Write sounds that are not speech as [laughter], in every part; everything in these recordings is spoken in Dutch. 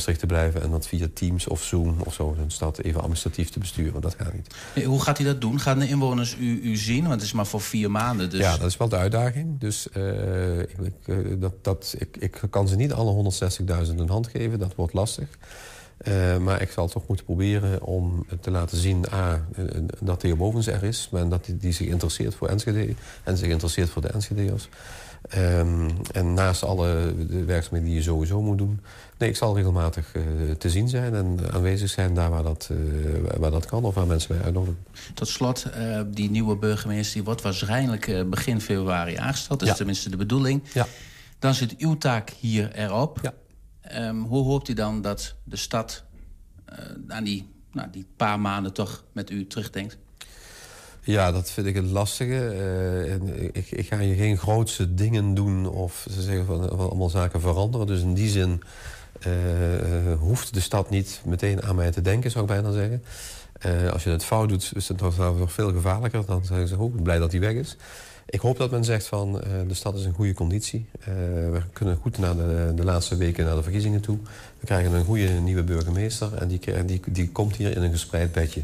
Maastricht te blijven... en dat via Teams of Zoom of zo een stad even administratief te besturen. Dat gaat niet. hoe gaat hij dat doen? Gaan de inwoners u, u zien? Want het is maar voor vier maanden. Dus... Ja, dat is wel de uitdaging. Dus ik, dat, dat, ik, ik kan ze niet alle 160.000 een hand geven. Dat wordt lastig. Uh, maar ik zal toch moeten proberen om te laten zien... A, dat de Bovens er is, maar dat die, die zich interesseert voor Enschede... en zich interesseert voor de Enschede'ers. Um, en naast alle de werkzaamheden die je sowieso moet doen... nee, ik zal regelmatig uh, te zien zijn en aanwezig zijn daar waar dat, uh, waar dat kan... of waar mensen mij uitnodigen. Tot slot, die nieuwe burgemeester die wordt waarschijnlijk begin februari aangesteld. Dat is tenminste de bedoeling. Ja. Dan zit uw taak hier erop. Ja. Um, hoe hoopt u dan dat de stad aan die, nou, die paar maanden toch met u terugdenkt? Ja, dat vind ik het lastige. En ik, ik, ga hier geen grootse dingen doen of ze zeggen van, allemaal zaken veranderen. Dus in die zin uh, hoeft de stad niet meteen aan mij te denken, zou ik bijna zeggen. als je het fout doet, is het nog veel gevaarlijker. Dan zeggen ze, oh, blij dat hij weg is. Ik hoop dat men zegt van de stad is in goede conditie. We kunnen goed naar de, de, laatste weken naar de verkiezingen toe. We krijgen een goede nieuwe burgemeester en die, die, die komt hier in een gespreid bedje.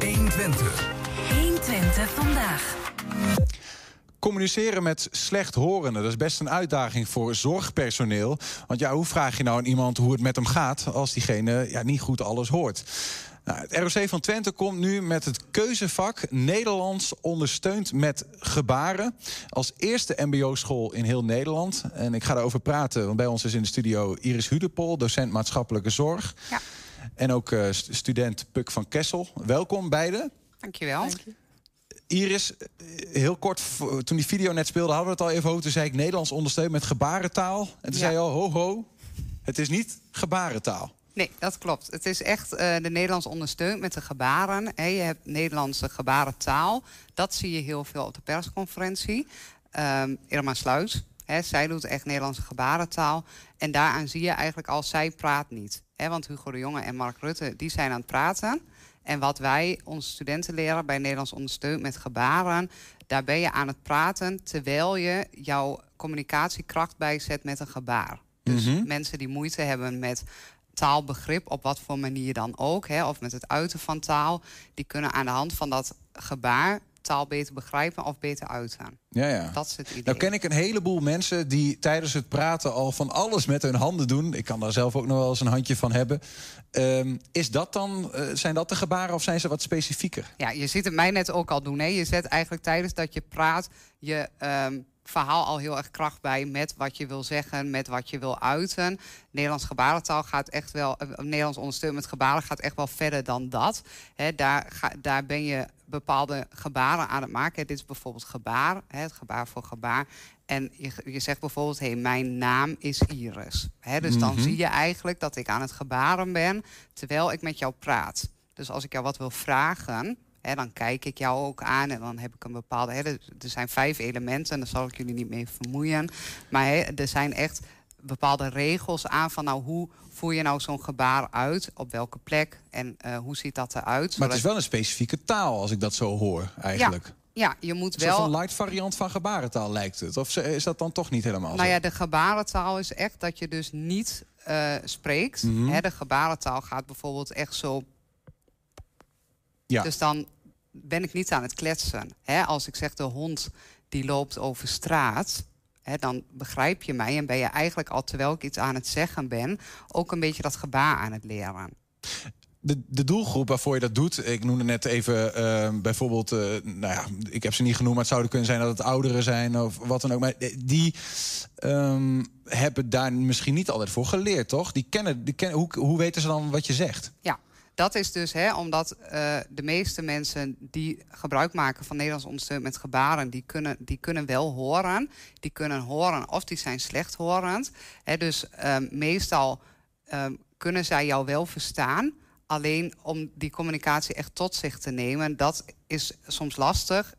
120. 120 vandaag. Communiceren met slechthorenden, dat is best een uitdaging voor zorgpersoneel. Want ja, hoe vraag je nou aan iemand hoe het met hem gaat als diegene ja, niet goed alles hoort? Nou, het ROC van Twente komt nu met het keuzevak Nederlands ondersteund met gebaren. Als eerste mbo-school in heel Nederland. En ik ga daarover praten, want bij ons is in de studio Iris Hudepol, docent maatschappelijke zorg. Ja. En ook uh, student Puk van Kessel. Welkom beiden. Dankjewel. Dank je. Iris, eh, heel kort, toen die video net speelde, hadden we het al even over. Toen zei ik Nederlands ondersteund met gebarentaal. En toen zei je al, ho ho, het is niet gebarentaal. Nee, dat klopt. Het is echt uh, de Nederlands ondersteund met de gebaren. He, je hebt Nederlandse gebarentaal. Dat zie je heel veel op de persconferentie. Um, Irma Sluis, he, zij doet echt Nederlandse gebarentaal. En daaraan zie je eigenlijk al, zij praat niet. He, want Hugo de Jonge en Mark Rutte, die zijn aan het praten. En wat wij onze studenten leren bij Nederlands ondersteund met gebaren... daar ben je aan het praten terwijl je jouw communicatiekracht bijzet met een gebaar. Dus mm -hmm. mensen die moeite hebben met taalbegrip, op wat voor manier dan ook, hè, of met het uiten van taal, die kunnen aan de hand van dat gebaar taal beter begrijpen of beter uiten. Ja, ja. Dat is het idee. Nou ken ik een heleboel mensen die tijdens het praten al van alles met hun handen doen. Ik kan daar zelf ook nog wel eens een handje van hebben. Um, is dat dan, uh, zijn dat de gebaren of zijn ze wat specifieker? Ja, je ziet het mij net ook al doen. Hè. Je zet eigenlijk tijdens dat je praat je um, verhaal al heel erg kracht bij met wat je wil zeggen, met wat je wil uiten. Nederlands gebarentaal gaat echt wel, uh, Nederlands ondersteunen met gebaren gaat echt wel verder dan dat. He, daar, ga, daar ben je bepaalde gebaren aan het maken. Dit is bijvoorbeeld gebaar, he, het gebaar voor gebaar. En je, je zegt bijvoorbeeld, hey, mijn naam is Iris. He, dus mm -hmm. dan zie je eigenlijk dat ik aan het gebaren ben terwijl ik met jou praat. Dus als ik jou wat wil vragen, Hè, dan kijk ik jou ook aan en dan heb ik een bepaalde. Hè, er, zijn vijf elementen, en daar zal ik jullie niet mee vermoeien. Maar hè, er zijn echt bepaalde regels aan van nou hoe voer je nou zo'n gebaar uit, op welke plek en uh, hoe ziet dat eruit. Maar het is wel een specifieke taal als ik dat zo hoor eigenlijk. Ja. Ja, je moet wel. een light variant van gebarentaal lijkt het. Of is dat dan toch niet helemaal nou ja, de gebarentaal is echt dat je dus niet uh, spreekt. Mm -hmm. de gebarentaal gaat bijvoorbeeld echt zo ja. Dus dan ben ik niet aan het kletsen. Hè, als ik zeg de hond die loopt over straat, dan begrijp je mij en ben je eigenlijk al terwijl ik iets aan het zeggen ben, ook een beetje dat gebaar aan het leren. De, de, doelgroep waarvoor je dat doet, ik noemde net even uh, bijvoorbeeld, uh, nou ja, ik heb ze niet genoemd, maar het zou kunnen zijn dat het ouderen zijn of wat dan ook. Maar die um, hebben daar misschien niet altijd voor geleerd, toch? Die kennen, die kennen hoe, hoe weten ze dan wat je zegt? Ja, dat is dus hè, omdat uh, de meeste mensen die gebruik maken van Nederlands ondersteund met gebaren, die kunnen, die kunnen wel horen. Die kunnen horen of die zijn slechthorend. Hè, dus um, meestal um, kunnen zij jou wel verstaan. Alleen om die communicatie echt tot zich te nemen, dat is soms lastig.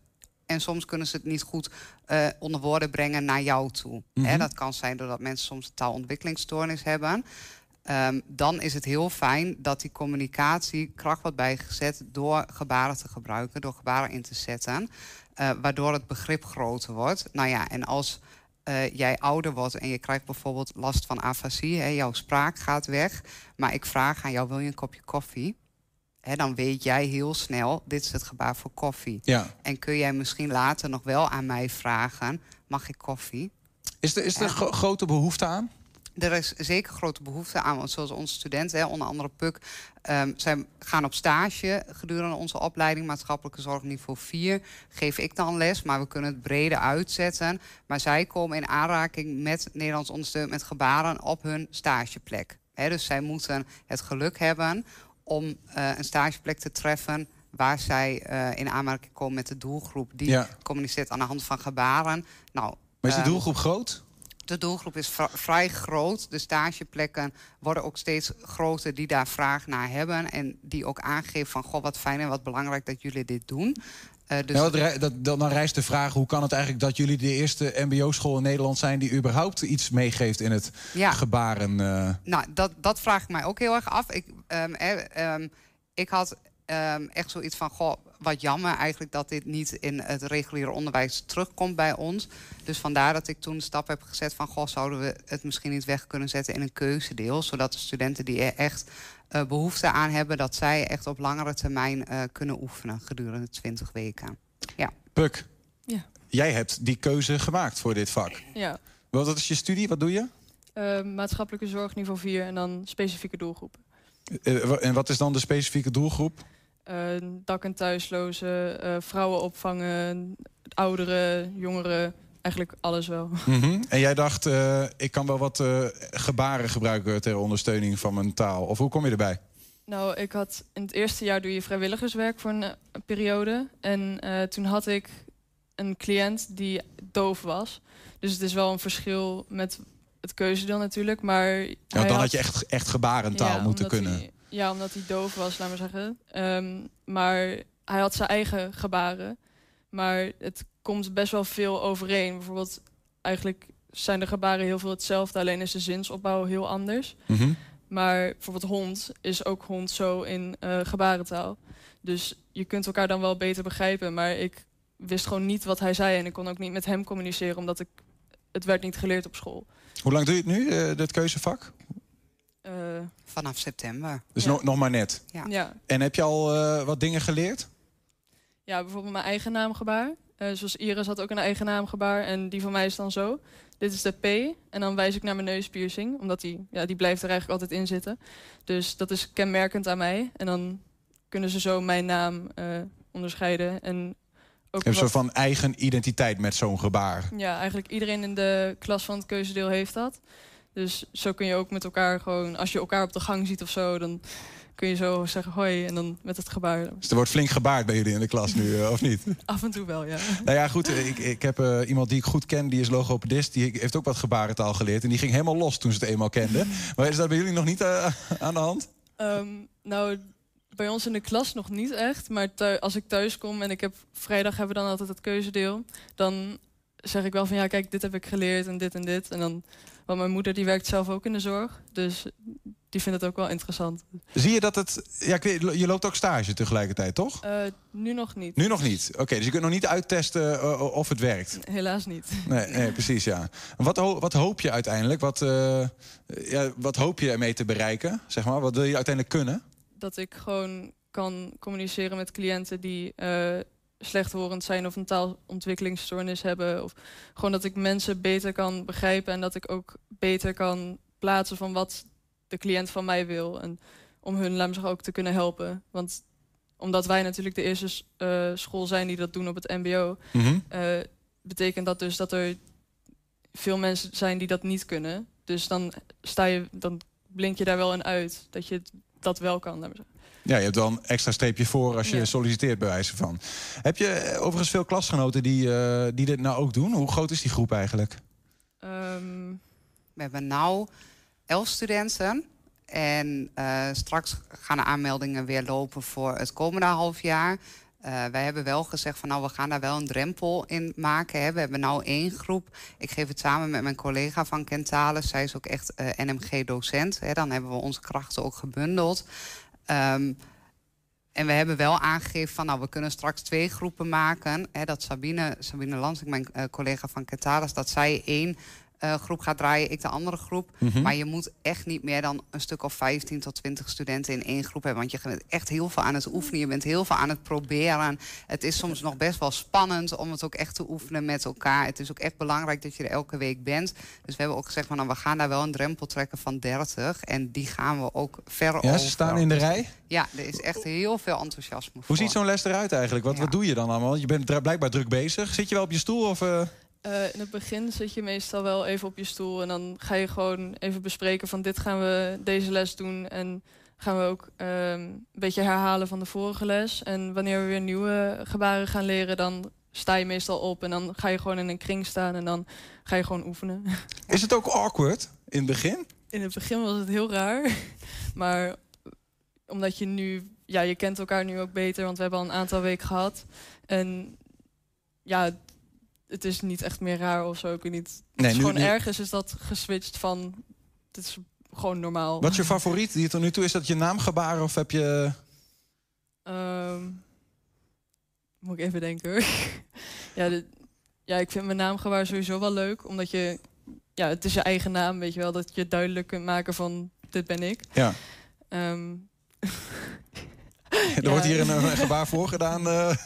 En soms kunnen ze het niet goed uh, onder woorden brengen naar jou toe. Mm -hmm. Hè, dat kan zijn doordat mensen soms een taalontwikkelingsstoornis hebben. Um, dan is het heel fijn dat die communicatie kracht wordt bijgezet door gebaren te gebruiken, door gebaren in te zetten, uh, waardoor het begrip groter wordt. Nou ja, en als uh, jij ouder wordt en je krijgt bijvoorbeeld last van afasie, hè, jouw spraak gaat weg, maar ik vraag aan jou: wil je een kopje koffie? Hè, dan weet jij heel snel, dit is het gebaar voor koffie. Ja. En kun jij misschien later nog wel aan mij vragen: mag ik koffie? Is er, is er grote behoefte aan? Er is zeker grote behoefte aan, want zoals onze studenten, hè, onder andere PUC, um, zij gaan op stage gedurende onze opleiding maatschappelijke zorg niveau 4. Geef ik dan les, maar we kunnen het breder uitzetten. Maar zij komen in aanraking met Nederlands ondersteund met gebaren op hun stageplek. He, dus zij moeten het geluk hebben om uh, een stageplek te treffen waar zij uh, in aanmerking komen met de doelgroep die ja. communiceert aan de hand van gebaren. Nou, maar is de doelgroep groot? De doelgroep is vrij groot. De stageplekken worden ook steeds groter die daar vraag naar hebben. En die ook aangeven van, goh, wat fijn en wat belangrijk dat jullie dit doen. Uh, dus ja, dat, dan rijst de vraag, hoe kan het eigenlijk dat jullie de eerste mbo-school in Nederland zijn... die überhaupt iets meegeeft in het ja. gebaren? Uh... Nou, dat, dat vraag ik mij ook heel erg af. Ik, um, um, ik had um, echt zoiets van, goh, wat jammer eigenlijk dat dit niet in het reguliere onderwijs terugkomt bij ons. Dus vandaar dat ik toen de stap heb gezet van... goh, zouden we het misschien niet weg kunnen zetten in een keuzedeel... zodat de studenten die er echt uh, behoefte aan hebben... dat zij echt op langere termijn uh, kunnen oefenen gedurende 20 weken. Ja. Puk, ja. jij hebt die keuze gemaakt voor dit vak. Ja. Wat is je studie? Wat doe je? Uh, maatschappelijke zorg niveau 4 en dan specifieke doelgroepen. en wat is dan de specifieke doelgroep? Uh, dak- en thuislozen, uh, vrouwen opvangen, ouderen, jongeren, eigenlijk alles wel. [laughs] Mm -hmm. En jij dacht, uh, ik kan wel wat gebaren gebruiken ter ondersteuning van mijn taal. Of hoe kom je erbij? Nou, ik had in het eerste jaar doe je vrijwilligerswerk voor een, een periode. En toen had ik een cliënt die doof was. Dus het is wel een verschil met het keuzedeel natuurlijk. Maar ja, dan had, had je echt, echt gebarentaal ja, moeten kunnen. Hij, ja, omdat hij doof was, laat maar zeggen. Um, maar hij had zijn eigen gebaren. Maar het komt best wel veel overeen. Bijvoorbeeld, eigenlijk zijn de gebaren heel veel hetzelfde. Alleen is de zinsopbouw heel anders. Mm -hmm. Maar bijvoorbeeld hond is ook hond zo in uh, gebarentaal. Dus je kunt elkaar dan wel beter begrijpen. Maar ik wist gewoon niet wat hij zei. En ik kon ook niet met hem communiceren, omdat ik het werd niet geleerd op school. Hoe lang doe je het nu, uh, dit keuzevak? Uh, Vanaf september. Dus ja. nog, nog maar net? Ja. ja. En heb je al uh, wat dingen geleerd? Ja, bijvoorbeeld mijn eigen naamgebaar. Uh, zoals Iris had ook een eigen naamgebaar. En die van mij is dan zo. Dit is de P. En dan wijs ik naar mijn neuspiercing. Omdat die, ja, die blijft er eigenlijk altijd in zitten. Dus dat is kenmerkend aan mij. En dan kunnen ze zo mijn naam onderscheiden. En ook een soort van eigen identiteit met zo'n gebaar. Ja, eigenlijk iedereen in de klas van het keuzedeel heeft dat. Dus zo kun je ook met elkaar gewoon... als je elkaar op de gang ziet of zo... dan kun je zo zeggen hoi en dan met het gebaar. Dus er wordt flink gebaard bij jullie in de klas nu, uh, of niet? [laughs] Af en toe wel, ja. Nou ja, goed, ik, ik heb uh, iemand die ik goed ken, die is logopedist. Die heeft ook wat gebarentaal geleerd. En die ging helemaal los toen ze het eenmaal kenden. [laughs] Maar is dat bij jullie nog niet uh, aan de hand? Um, nou, bij ons in de klas nog niet echt. Maar thuis, als ik thuis kom en ik heb vrijdag hebben we dan altijd het keuzedeel... dan zeg ik wel van ja, kijk, dit heb ik geleerd en dit en dit. En dan want mijn moeder die werkt zelf ook in de zorg. Dus die vindt het ook wel interessant. Zie je dat het... Ja, je loopt ook stage tegelijkertijd, toch? Uh, nu nog niet. Nu nog niet? Oké, okay, dus je kunt nog niet uittesten uh, of het werkt? Helaas niet. Nee, nee precies, ja. Wat, ho wat hoop je uiteindelijk? Wat, uh, ja, wat hoop je ermee te bereiken? Zeg maar? Wat wil je uiteindelijk kunnen? Dat ik gewoon kan communiceren met cliënten die slechthorend zijn of een taalontwikkelingsstoornis hebben. Of gewoon dat ik mensen beter kan begrijpen en dat ik ook beter kan plaatsen van wat de cliënt van mij wil. En om hun, laat me ook te kunnen helpen. Want omdat wij natuurlijk de eerste uh, school zijn die dat doen op het mbo... Mm -hmm. uh, betekent dat dus dat er veel mensen zijn die dat niet kunnen. Dus dan, sta je, dan blink je daar wel in uit dat je dat wel kan. Laat. Ja, je hebt dan een extra streepje voor als je ja. solliciteert, bij wijze van. Heb je overigens veel klasgenoten die, uh, die dit nou ook doen? Hoe groot is die groep eigenlijk? Um... We hebben nu elf studenten. En uh, straks gaan de aanmeldingen weer lopen voor het komende half jaar. Uh, wij hebben wel gezegd van nou, we gaan daar wel een drempel in maken. Hè. We hebben nou één groep. Ik geef het samen met mijn collega van Kentales. Zij is ook echt NMG-docent. Dan hebben we onze krachten ook gebundeld. Um, en we hebben wel aangegeven van, nou, we kunnen straks twee groepen maken. Hè, dat Sabine, Sabine Lansing, mijn uh, collega van Ketaris, dat zij één uh, groep gaat draaien, ik de andere groep. Mhm. Maar je moet echt niet meer dan een stuk of 15 tot 20 studenten in één groep hebben. Want je bent echt heel veel aan het oefenen. Je bent heel veel aan het proberen. Het is soms nog best wel spannend om het ook echt te oefenen met elkaar. Het is ook echt belangrijk dat je er elke week bent. Dus we hebben ook gezegd, van, nou, we gaan daar wel een drempel trekken van 30. En die gaan we ook ver ja, Ze staan in de rij? Ja, er is echt heel veel enthousiasme Hoe ziet zo'n les eruit eigenlijk? Wat, wat doe je dan allemaal? Je bent blijkbaar druk bezig. Zit je wel op je stoel? Of, uh... Uh, in het begin zit je meestal wel even op je stoel en dan ga je gewoon even bespreken van dit gaan we deze les doen en gaan we ook um, een beetje herhalen van de vorige les. En wanneer we weer nieuwe gebaren gaan leren, dan sta je meestal op en dan ga je gewoon in een kring staan en dan ga je gewoon oefenen. [laughs] Is het ook awkward in het begin? In het begin was het heel raar, [laughs] maar omdat je nu, ja, je kent elkaar nu ook beter, want we hebben al een aantal weken gehad. En ja, het is niet echt meer raar of zo. Ik weet niet. Nee, het is gewoon ergens is dat geswitcht van. Het is gewoon normaal. Wat is je favoriet die tot nu toe is? Dat je naamgebaar of heb je. Um, moet ik even denken [laughs] ja, de, ja, ik vind mijn naamgebaar sowieso wel leuk. Omdat je. Ja, het is je eigen naam, weet je wel. Dat je duidelijk kunt maken van dit ben ik. Ja. Um, [laughs] [laughs] er wordt hier een, gebaar voor gedaan. Uh. [laughs]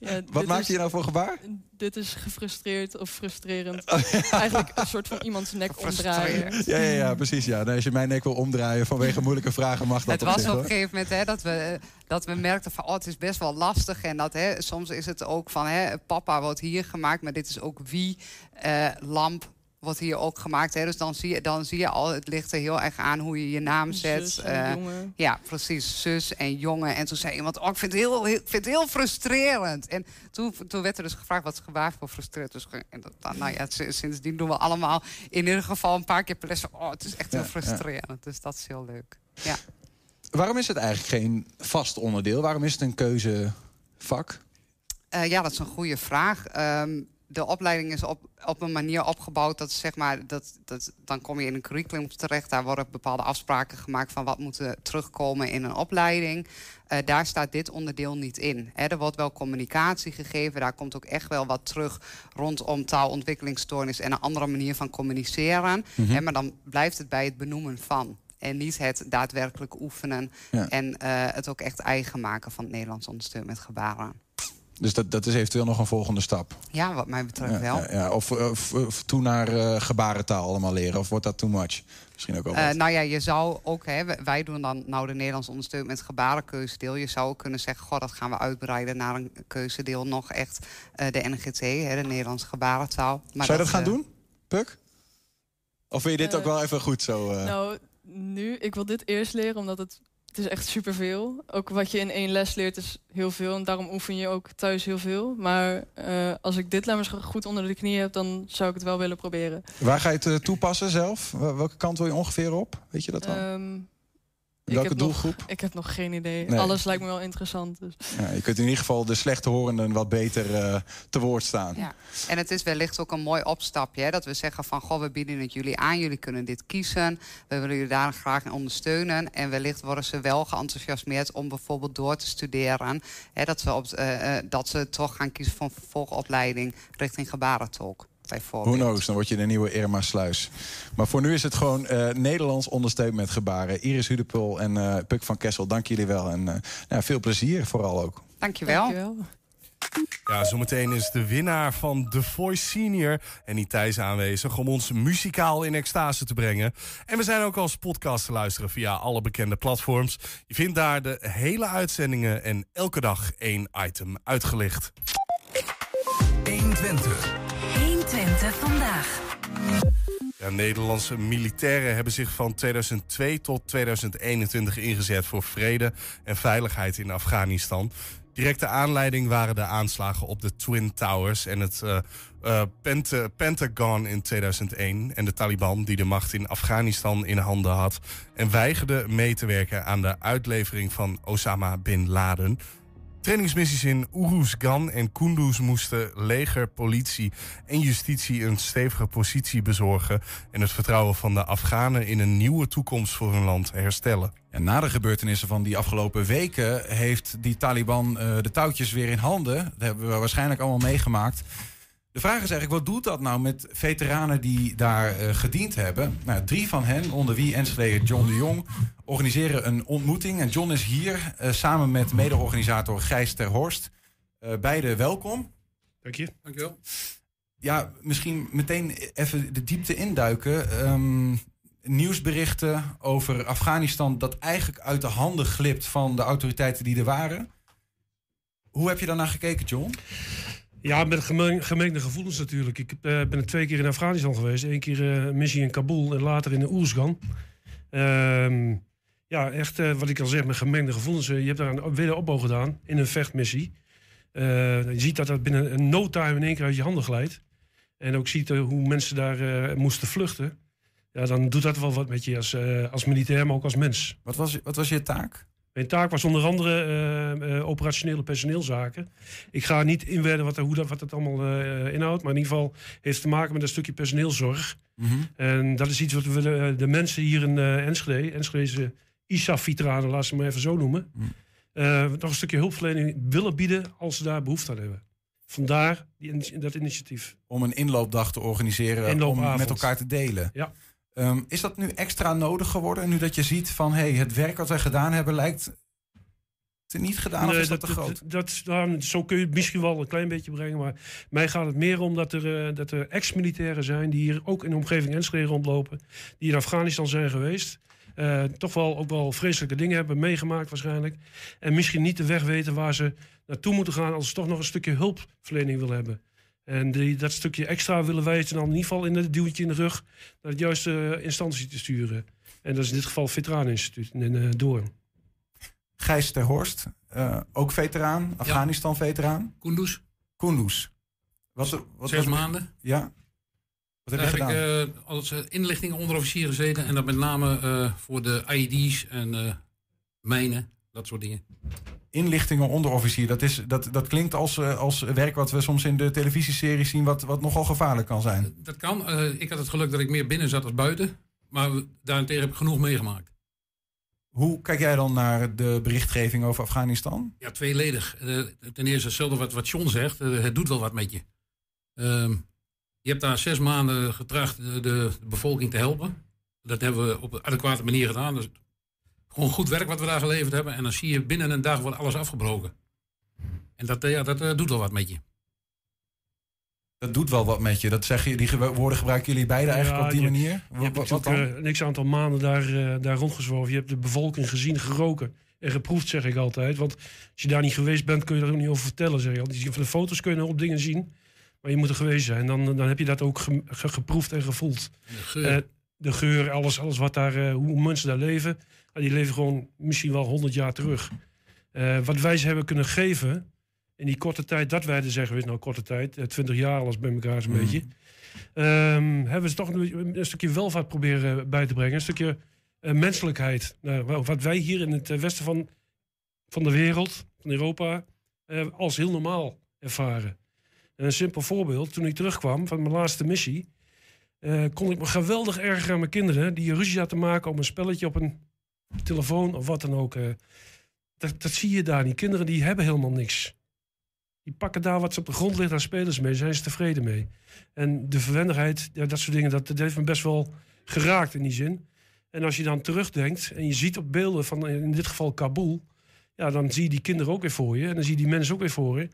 Ja, Wat maak je nou voor gebaar? Dit is gefrustreerd of frustrerend. Oh, [laughs] Eigenlijk een soort van iemands nek omdraaien. Ja, ja, ja precies. Ja. als je mijn nek wil omdraaien vanwege moeilijke vragen, mag dat Het was op een gegeven moment hè, dat, we, dat we merkten van oh, het is best wel lastig. En dat hè, soms is het ook van hè, papa wordt hier gemaakt, maar dit is ook wie, uh, lamp, wat hier ook gemaakt. Hè? Dus dan zie, je, dan zie je al, het ligt er heel erg aan hoe je je naam zet. Uh, ja, precies. Zus en jongen. En toen zei iemand, oh, ik vind het heel, heel, vind het heel frustrerend. En toen, toen werd er dus gevraagd, wat is gewaar voor frustrerend? Dus en dat, nou ja, sindsdien doen we allemaal in ieder geval een paar keer per les. Oh, het is echt heel frustrerend. Dus dat is heel leuk. Ja. Waarom is het eigenlijk geen vast onderdeel? Waarom is het een keuzevak? Uh, ja, dat is een goede vraag. Um, de opleiding is op, op een manier opgebouwd dat zeg maar dat, dat dan kom je in een curriculum terecht. Daar worden bepaalde afspraken gemaakt van wat moet er terugkomen in een opleiding. Uh, daar staat dit onderdeel niet in. Er wordt wel communicatie gegeven. Daar komt ook echt wel wat terug rondom taalontwikkelingsstoornis en een andere manier van communiceren. Mm hè, maar dan blijft het bij het benoemen van. En niet het daadwerkelijk oefenen. En uh, het ook echt eigen maken van het Nederlands ondersteunen met gebaren. Dus dat, dat is eventueel nog een volgende stap. Ja, wat mij betreft wel. Ja, ja. Of, of, of, toen naar uh, gebarentaal allemaal leren. Of wordt dat too much? Misschien ook wel uh, Nou ja, je zou ook... Hè, wij doen dan nou de Nederlands ondersteuning met gebarenkeuzedeel. Je zou ook kunnen zeggen... Goh, dat gaan we uitbreiden naar een keuzedeel. Nog echt uh, de NGT, hè, de Nederlandse gebarentaal. Maar zou je dat, gaan doen, Puk? Of wil je dit ook wel even goed zo... Nou, nu... Ik wil dit eerst leren, omdat het het is echt superveel. Ook wat je in één les leert is heel veel. En daarom oefen je ook thuis heel veel. Maar uh, als ik dit lammers goed onder de knie heb... dan zou ik het wel willen proberen. Waar ga je het uh, toepassen zelf? Welke kant wil je ongeveer op? Weet je dat dan? Um, Welke doelgroep? ik heb nog geen idee. Alles lijkt me wel interessant. Dus. Ja, je kunt in ieder geval de slechthorenden wat beter uh, te woord staan. Ja. En het is wellicht ook een mooi opstapje. Hè, dat we zeggen van, goh, we bieden het jullie aan. Jullie kunnen dit kiezen. We willen jullie daar graag in ondersteunen. En wellicht worden ze wel geenthousiasmeerd om bijvoorbeeld door te studeren. Hè, dat, ze op, uh, dat ze toch gaan kiezen voor een vervolgopleiding richting gebarentolk. Who knows, dan word je de nieuwe Irma Sluis. Maar voor nu is het gewoon uh, Nederlands ondersteund met gebaren. Iris Hudepul en uh, Puk van Kessel, dank jullie wel. En uh, nou, veel plezier vooral ook. Dankjewel. Dankjewel. Ja, zometeen is de winnaar van The Voice Senior en niet Thijs aanwezig om ons muzikaal in extase te brengen. En we zijn ook als podcast te luisteren via alle bekende platforms. Je vindt daar de hele uitzendingen en elke dag één item uitgelicht. 120. Twente vandaag. Ja, Nederlandse militairen hebben zich van 2002 tot 2021 ingezet voor vrede en veiligheid in Afghanistan. Directe aanleiding waren de aanslagen op de Twin Towers en het uh, uh, Pentagon in 2001 en de Taliban die de macht in Afghanistan in handen had en weigerde mee te werken aan de uitlevering van Osama bin Laden. Trainingsmissies in Uruzgan en Kunduz moesten leger, politie en justitie een stevige positie bezorgen en het vertrouwen van de Afghanen in een nieuwe toekomst voor hun land herstellen. En na de gebeurtenissen van die afgelopen weken heeft die Taliban uh, de touwtjes weer in handen. Dat hebben we waarschijnlijk allemaal meegemaakt. De vraag is eigenlijk, wat doet dat nou met veteranen die daar uh, gediend hebben? Nou, drie van hen, onder wie Enschede John de Jong, organiseren een ontmoeting. En John is hier uh, samen met mede-organisator Gijs ter Horst. Uh, beide welkom. Dank je. Dank je wel. Ja, misschien meteen even de diepte induiken. Um, nieuwsberichten over Afghanistan dat eigenlijk uit de handen glipt van de autoriteiten die er waren. Hoe heb je daarnaar gekeken, John? Ja, met gemengde gevoelens natuurlijk. Ik uh, ben twee keer in Afghanistan geweest. Eén keer uh, missie in Kabul en later in de Oersgan. Uh, ja, echt uh, wat ik al zeg, met gemengde gevoelens. je hebt daar een wederopbouw gedaan in een vechtmissie. je ziet dat dat binnen een no time in één keer uit je handen glijdt. En ook ziet hoe mensen daar moesten vluchten. Ja, dan doet dat wel wat met je als, als militair, maar ook als mens. Wat was, wat was je taak? Mijn taak was onder andere uh, uh, operationele personeelzaken. Ik ga niet inwerden wat, hoe dat, wat het allemaal uh, inhoudt. Maar in ieder geval heeft het te maken met een stukje personeelzorg. Mm -hmm. En dat is iets wat we de mensen hier in Enschede... Enschedeze ISAF-veteranen, laat ze maar even zo noemen... Mm. nog een stukje hulpverlening willen bieden als ze daar behoefte aan hebben. Vandaar die, dat initiatief. Om een inloopdag te organiseren, om met elkaar te delen. Ja. Um, is dat nu extra nodig geworden? Nu dat je ziet van hey, het werk wat wij gedaan hebben lijkt te niet gedaan nee, of is dat, dat te groot? Dat, dat, zo kun je het misschien wel een klein beetje brengen. Maar mij gaat het meer om dat er, uh, dat er ex-militairen zijn die hier ook in de omgeving Enschede rondlopen. Die in Afghanistan zijn geweest. Uh, toch wel ook wel vreselijke dingen hebben meegemaakt waarschijnlijk. En misschien niet de weg weten waar ze naartoe moeten gaan als ze toch nog een stukje hulpverlening willen hebben. En die, dat stukje extra willen wij dan in ieder geval in het duwtje in de rug naar de juiste instantie te sturen. En dat is in dit geval het Veteraneninstituut in uh, Doorn. Gijs ter Horst, uh, ook veteraan, Afghanistan-veteraan. Kunduz. Kunduz. Wat, wat Zes maanden. Ja. Wat heb je gedaan? heb ik uh, als inlichting onderofficier gezeten. En dat met name voor de IED's en mijnen, dat soort dingen inlichtingen onderofficier. Dat, is, dat, dat klinkt als, uh, als werk wat we soms in de televisieseries zien, wat, wat nogal gevaarlijk kan zijn. Dat kan. Uh, ik had het geluk dat ik meer binnen zat als buiten. Maar daarentegen heb ik genoeg meegemaakt. Hoe kijk jij dan naar de berichtgeving over Afghanistan? Ja, tweeledig. Uh, ten eerste hetzelfde wat, wat John zegt. het doet wel wat met je. Ehm, je hebt daar zes maanden getracht de, de, bevolking te helpen. Dat hebben we op een adequate manier gedaan. Dus gewoon goed werk wat we daar geleverd hebben. En dan zie je binnen een dag wordt alles afgebroken. En dat, ja, dat uh, doet wel wat met je. Dat doet wel wat met je. Dat zeg je, die woorden gebruiken jullie beide eigenlijk op die manier? Je hebt wat, dan? Uh, niks aantal maanden daar, uh, daar rondgezworven. Je hebt de bevolking gezien, geroken en geproefd, zeg ik altijd. Want als je daar niet geweest bent, kun je er ook niet over vertellen. Zeg je. Dus van de foto's kun je nog op dingen zien. Maar je moet er geweest zijn. Dan, dan heb je dat ook ge, ge, geproefd en gevoeld. De geur, de geur alles, alles wat daar, hoe mensen daar leven die leven gewoon misschien wel 100 jaar terug. Uh, wat wij ze hebben kunnen geven in die korte tijd dat wij er zijn geweest, nou korte tijd, 20 jaar alles bij elkaar zo'n mm. beetje, um, hebben ze toch een, een, stukje welvaart proberen bij te brengen, een stukje uh, menselijkheid. Nou, wat wij hier in het eh, westen van, van de wereld, van Europa, uh, als heel normaal ervaren. En een simpel voorbeeld, toen ik terugkwam van mijn laatste missie, kon ik me geweldig ergeren aan mijn kinderen die ruzie hadden te maken om een spelletje op een telefoon of wat dan ook. Uh, dat, dat zie je daar niet. Kinderen die hebben helemaal niks. Die pakken daar wat ze op de grond ligt, daar spelen ze mee, zijn ze tevreden mee. En de verwendigheid, ja, dat soort dingen, dat, dat heeft me best wel geraakt in die zin. En als je dan terugdenkt en je ziet op beelden van in dit geval Kabul, ja, dan zie je die kinderen ook weer voor je. En dan zie je die mensen ook weer voor je.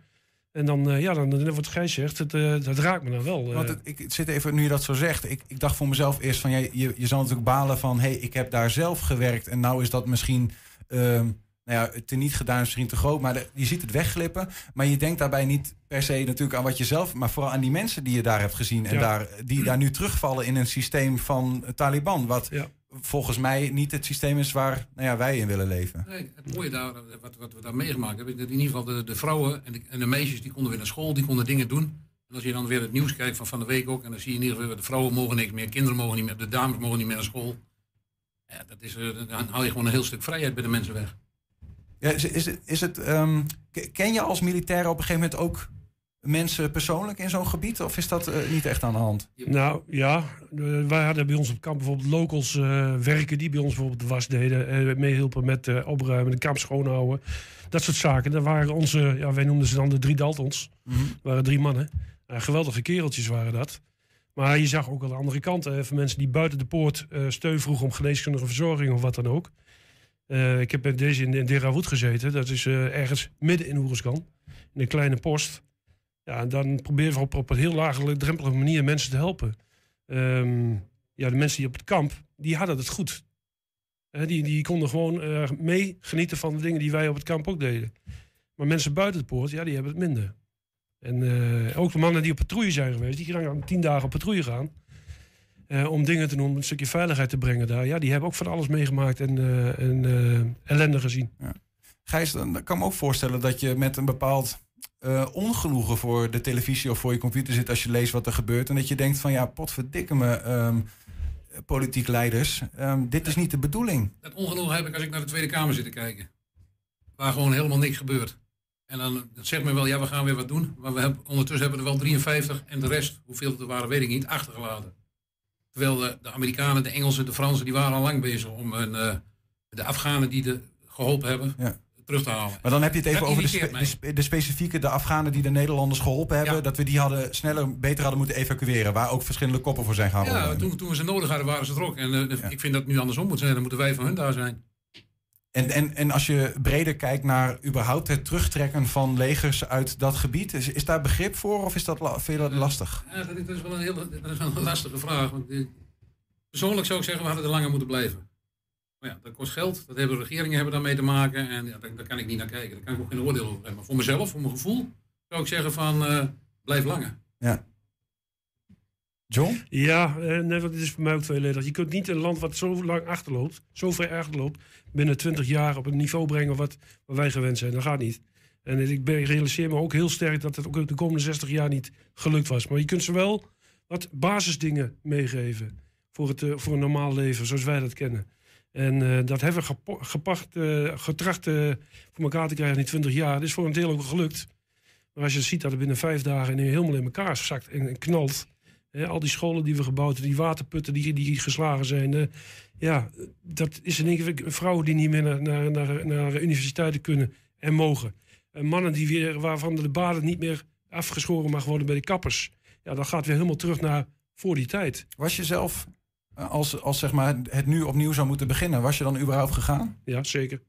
En dan, uh, ja, dan, dan wat Gijs zegt, het, uh, dat raakt me dan wel. Uh. Want het, ik zit even, nu je dat zo zegt, ik, ik dacht voor mezelf eerst van, je, je, je zal natuurlijk balen van, hé, hey, ik heb daar zelf gewerkt en nou is dat misschien, ehm, nou ja, te niet gedaan is misschien te groot, maar de, je ziet het wegglippen. Maar je denkt daarbij niet per se natuurlijk aan wat je zelf, maar vooral aan die mensen die je daar hebt gezien en daar, die daar nu terugvallen in een systeem van Taliban, wat ja volgens mij niet het systeem is waar nou ja, wij in willen leven. Nee, het mooie daar, wat, wat we daar meegemaakt hebben, dat in ieder geval de, de vrouwen en de, en de, meisjes die konden weer naar school, die konden dingen doen. En als je dan weer het nieuws kijkt van van de week ook, en dan zie je in ieder geval, de vrouwen mogen niks meer, kinderen mogen niet meer, de dames mogen niet meer naar school. Ja, dat is, eh, dan haal je gewoon een heel stuk vrijheid bij de mensen weg. Ja, is, is het, is het, ehm, ken je als militair op een gegeven moment ook mensen persoonlijk in zo'n gebied? Of is dat eh, niet echt aan de hand? Nou ja, wij hadden bij ons op kamp bijvoorbeeld locals uh, werken die bij ons bijvoorbeeld de was deden. Meehielpen met opruimen, de kamp schoonhouden. Dat soort zaken. Dat waren onze, ja, wij noemden ze dan de drie Daltons. Mm -hmm. waren drie mannen. geweldige kereltjes waren dat. Maar je zag ook aan de andere kant van mensen die buiten de poort steun vroegen om geneeskundige verzorging of wat dan ook. Ik heb bij deze in, in Derawood gezeten. Dat is ergens midden in Oeriskan. In een kleine post. Ja, dan proberen we op, op een heel laagdrempelige manier mensen te helpen. Um, ja, de mensen die op het kamp, die hadden het goed. die, die konden gewoon uh, mee genieten van de dingen die wij op het kamp ook deden. Maar mensen buiten de poort, ja, die hebben het minder. En ook de mannen die op patrouille zijn geweest, die gaan tien dagen op patrouille gaan. Uh, om dingen te doen, om een stukje veiligheid te brengen daar. Ja, die hebben ook van alles meegemaakt en, en ellende gezien. Ja. Gijs, dan kan ik me ook voorstellen dat je met een bepaald uh, ongenoegen voor de televisie of voor je computer zit als je leest wat er gebeurt. En dat je denkt van ja, potverdikke me, um, politiek leiders, um, dit is niet de bedoeling. Dat ongenoegen heb ik als ik naar de Tweede Kamer zit te kijken. Waar gewoon helemaal niks gebeurt. En dan zegt men wel, ja, we gaan weer wat doen. Maar we hebben, ondertussen hebben we er wel 53 en de rest, hoeveel het er waren, weet ik niet, achtergelaten. Terwijl de, de Amerikanen, de Engelsen, de Fransen, die waren al lang bezig om een, uh, de Afghanen die de, geholpen hebben, ja terug te halen. Maar dan heb je het even over de, de, specifieke, de Afghanen die de Nederlanders geholpen hebben. Dat we die hadden sneller, beter hadden moeten evacueren. Waar ook verschillende koppen voor zijn gehaald. Ja, toen, toen we ze nodig hadden, waren ze er ook. En uh, ik vind dat het nu andersom moet zijn. Dan moeten wij van hun daar zijn. En, en, en als je breder kijkt naar überhaupt het terugtrekken van legers uit dat gebied, is, is daar begrip voor of is dat veel lastig? Ja, dat, is wel een heel dat is wel een lastige vraag. Want, eh, persoonlijk zou ik zeggen, we hadden er langer moeten blijven. Maar ja, dat kost geld. Dat hebben regeringen hebben daarmee te maken. En ja, daar, daar, kan ik niet naar kijken. Daar kan ik ook geen oordeel over hebben. Maar voor mezelf, voor mijn gevoel, zou ik zeggen van uh, blijf langer. Ja. John? Ja, eh, nee, dat is voor mij ook tweeledig. Je kunt niet een land wat zo lang achterloopt, zo ver achterloopt, binnen 20 jaar op een niveau brengen wat, wat wij gewend zijn. Dat gaat niet. En ik realiseer me ook heel sterk dat het ook de komende 60 jaar niet gelukt was. Maar je kunt ze wel wat basisdingen meegeven voor, het, eh, voor een normaal leven, zoals wij dat kennen. En uh, dat hebben we gepacht, getracht uh, voor elkaar te krijgen in die 20 jaar. Dat is voor een deel ook gelukt. Maar als je ziet dat het binnen vijf dagen nu helemaal in elkaar zakt en knalt. Al die scholen die we gebouwd hebben, die waterputten die, die geslagen zijn. ja, dat is in één keer vrouwen die niet meer naar, naar, naar, naar universiteiten kunnen en mogen. En mannen die weer, waarvan de baden niet meer afgeschoren mag worden bij de kappers. Ja, dat gaat weer helemaal terug naar voor die tijd. Was je zelf als, als zeg maar het nu opnieuw zou moeten beginnen, was je dan überhaupt gegaan? Ja, zeker.